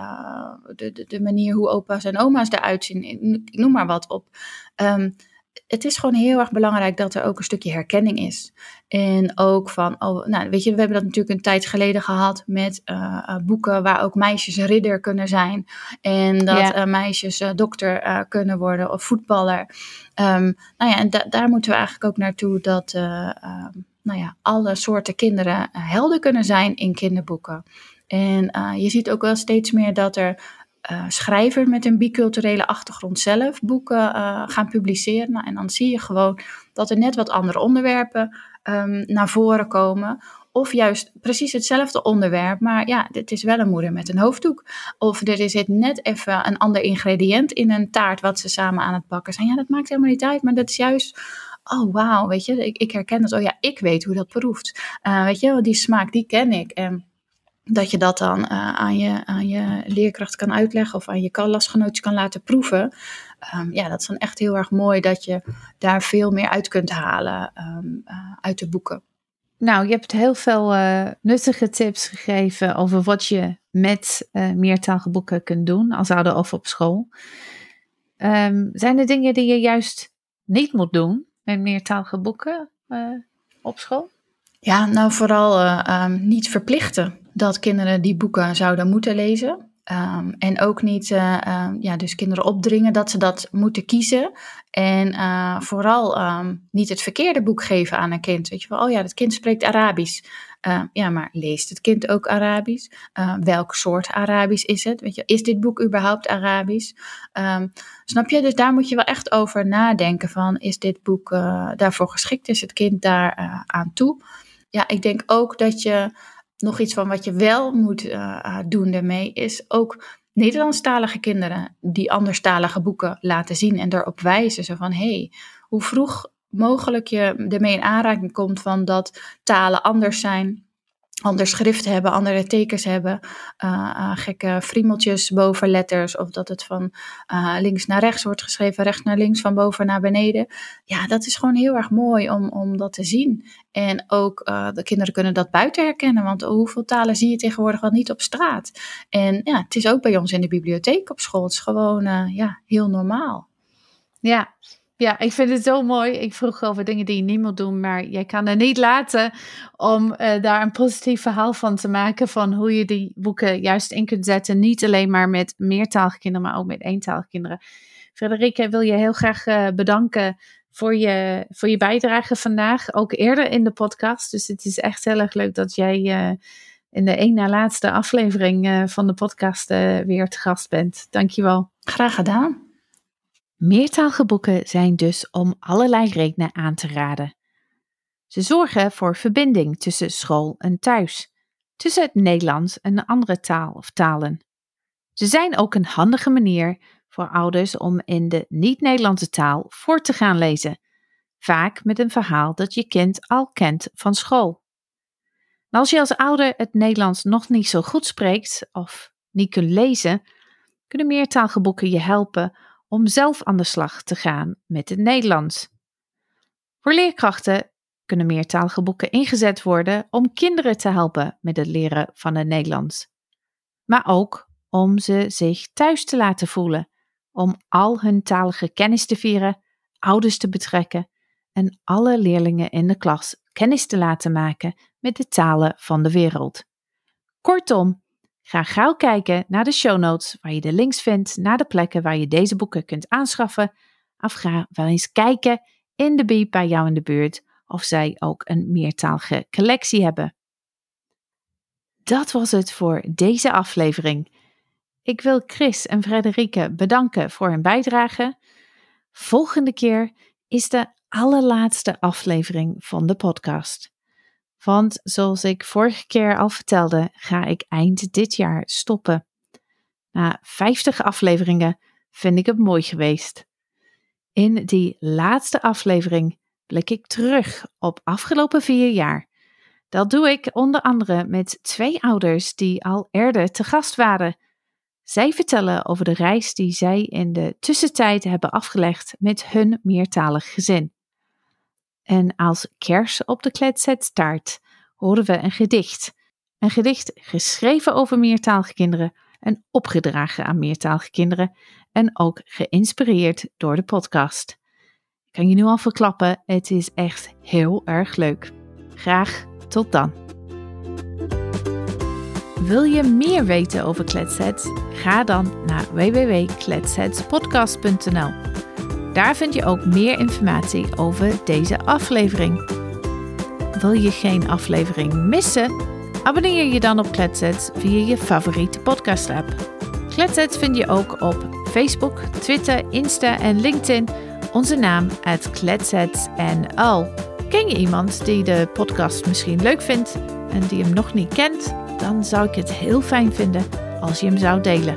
[SPEAKER 4] de, de, de manier hoe opa's en oma's eruit zien, ik noem maar wat op. Ehm, het is gewoon heel erg belangrijk dat er ook een stukje herkenning is. En ook van, oh, nou, weet je, we hebben dat natuurlijk een tijd geleden gehad met eh, eh, boeken waar ook meisjes ridder kunnen zijn. En dat
[SPEAKER 1] Ja.
[SPEAKER 4] eh, meisjes dokter kunnen worden of voetballer. Ehm, nou ja, en da- daar moeten we eigenlijk ook naartoe dat eh, ehm, nou ja, alle soorten kinderen helden kunnen zijn in kinderboeken. En je ziet ook wel steeds meer dat er eh, schrijvers met een biculturele achtergrond zelf boeken eh, gaan publiceren. Nou, en dan zie je gewoon dat er net wat andere onderwerpen ehm, naar voren komen. Of juist precies hetzelfde onderwerp, maar ja, het is wel een moeder met een hoofddoek. Of er zit net even een ander ingrediënt in een taart wat ze samen aan het bakken zijn. Ja, dat maakt helemaal niet uit, maar dat is juist oh wauw, weet je, ik, ik herken dat. Oh ja, ik weet hoe dat proeft. Eh, weet je, die smaak, die ken ik. En dat je dat dan eh, aan, je, aan je leerkracht kan uitleggen of aan je klasgenootjes kan laten proeven. Ehm, ja, dat is dan echt heel erg mooi dat je daar veel meer uit kunt halen ehm, eh, uit de boeken.
[SPEAKER 1] Nou, je hebt heel veel eh, nuttige tips gegeven over wat je met meertalige boeken kunt doen als ouder of op school. Ehm, zijn er dingen die je juist niet moet doen met meertalige boeken op school?
[SPEAKER 4] Ja, nou vooral niet verplichten dat kinderen die boeken zouden moeten lezen. Ehm, en ook niet, eh, ehm, ja, dus kinderen opdringen dat ze dat moeten kiezen. En eh, vooral ehm, niet het verkeerde boek geven aan een kind. Weet je wel, oh ja, dat kind spreekt Arabisch. Eh, ja, maar leest het kind ook Arabisch? Welk soort Arabisch is het? Weet je, is dit boek überhaupt Arabisch? Snap je? Dus daar moet je wel echt over nadenken van, is dit boek uh, daarvoor geschikt? Is het kind daar aan toe? Ja, ik denk ook dat je nog iets van wat je wel moet uh, doen daarmee, is ook Nederlandstalige kinderen die anderstalige boeken laten zien en daarop wijzen. Zo van, hey, hoe vroeg mogelijk je ermee in aanraking komt van dat talen anders zijn, ander schrift hebben, andere tekens hebben, uh, uh, gekke friemeltjes boven letters, of dat het van uh, links naar rechts wordt geschreven, rechts naar links, van boven naar beneden. Ja, dat is gewoon heel erg mooi om, om dat te zien. En ook de kinderen kunnen dat buiten herkennen, want hoeveel talen zie je tegenwoordig wel niet op straat? En ja, het is ook bij ons in de bibliotheek op school. Het is gewoon ja, heel normaal.
[SPEAKER 1] Ja, ja, ik vind het zo mooi. Ik vroeg over dingen die je niet moet doen, maar jij kan er niet laten om uh, daar een positief verhaal van te maken van hoe je die boeken juist in kunt zetten. Niet alleen maar met meertalige kinderen, maar ook met eentalige kinderen. Frederike, wil je heel graag uh, bedanken voor je, voor je bijdrage vandaag, ook eerder in de podcast. Dus het is echt heel erg leuk dat jij uh, in de één na laatste aflevering van de podcast weer te gast bent. Dankjewel.
[SPEAKER 4] Graag gedaan.
[SPEAKER 1] Meertalige boeken zijn dus om allerlei redenen aan te raden. Ze zorgen voor verbinding tussen school en thuis, tussen het Nederlands en een andere taal of talen. Ze zijn ook een handige manier voor ouders om in de niet-Nederlandse taal voor te gaan lezen, vaak met een verhaal dat je kind al kent van school. Als je als ouder het Nederlands nog niet zo goed spreekt of niet kunt lezen, kunnen meertalige boeken je helpen om zelf aan de slag te gaan met het Nederlands. Voor leerkrachten kunnen meertalige boeken ingezet worden om kinderen te helpen met het leren van het Nederlands, maar ook om ze zich thuis te laten voelen, om al hun talige kennis te vieren, ouders te betrekken en alle leerlingen in de klas kennis te laten maken met de talen van de wereld. Kortom, Ga gauw kijken naar de show notes waar je de links vindt naar de plekken waar je deze boeken kunt aanschaffen. Of ga wel eens kijken in de bieb bij jou in de buurt of zij ook een meertalige collectie hebben. Dat was het voor deze aflevering. Ik wil Chris en Frederike bedanken voor hun bijdrage. Volgende keer is de allerlaatste aflevering van de podcast. Want zoals ik vorige keer al vertelde, ga ik eind dit jaar stoppen. Na 50 afleveringen vind ik het mooi geweest. In die laatste aflevering blik ik terug op afgelopen vier jaar. Dat doe ik onder andere met twee ouders die al eerder te gast waren. Zij vertellen over de reis die zij in de tussentijd hebben afgelegd met hun meertalig gezin. En als kers op de kletsetstaart horen we een gedicht. Een gedicht geschreven over meertalige kinderen en opgedragen aan meertalige kinderen en ook geïnspireerd door de podcast. Kan je nu al verklappen, het is echt heel erg leuk. Graag tot dan. Wil je meer weten over Kletsets? Ga dan naar www.kletsetspodcast.nl. Daar vind je ook meer informatie over deze aflevering. Wil je geen aflevering missen? Abonneer je dan op Kletsets via je favoriete podcast app. Kletsets vind je ook op Facebook, Twitter, Insta en LinkedIn. Onze naam al. Ken je iemand die de podcast misschien leuk vindt en die hem nog niet kent? Dan zou ik het heel fijn vinden als je hem zou delen.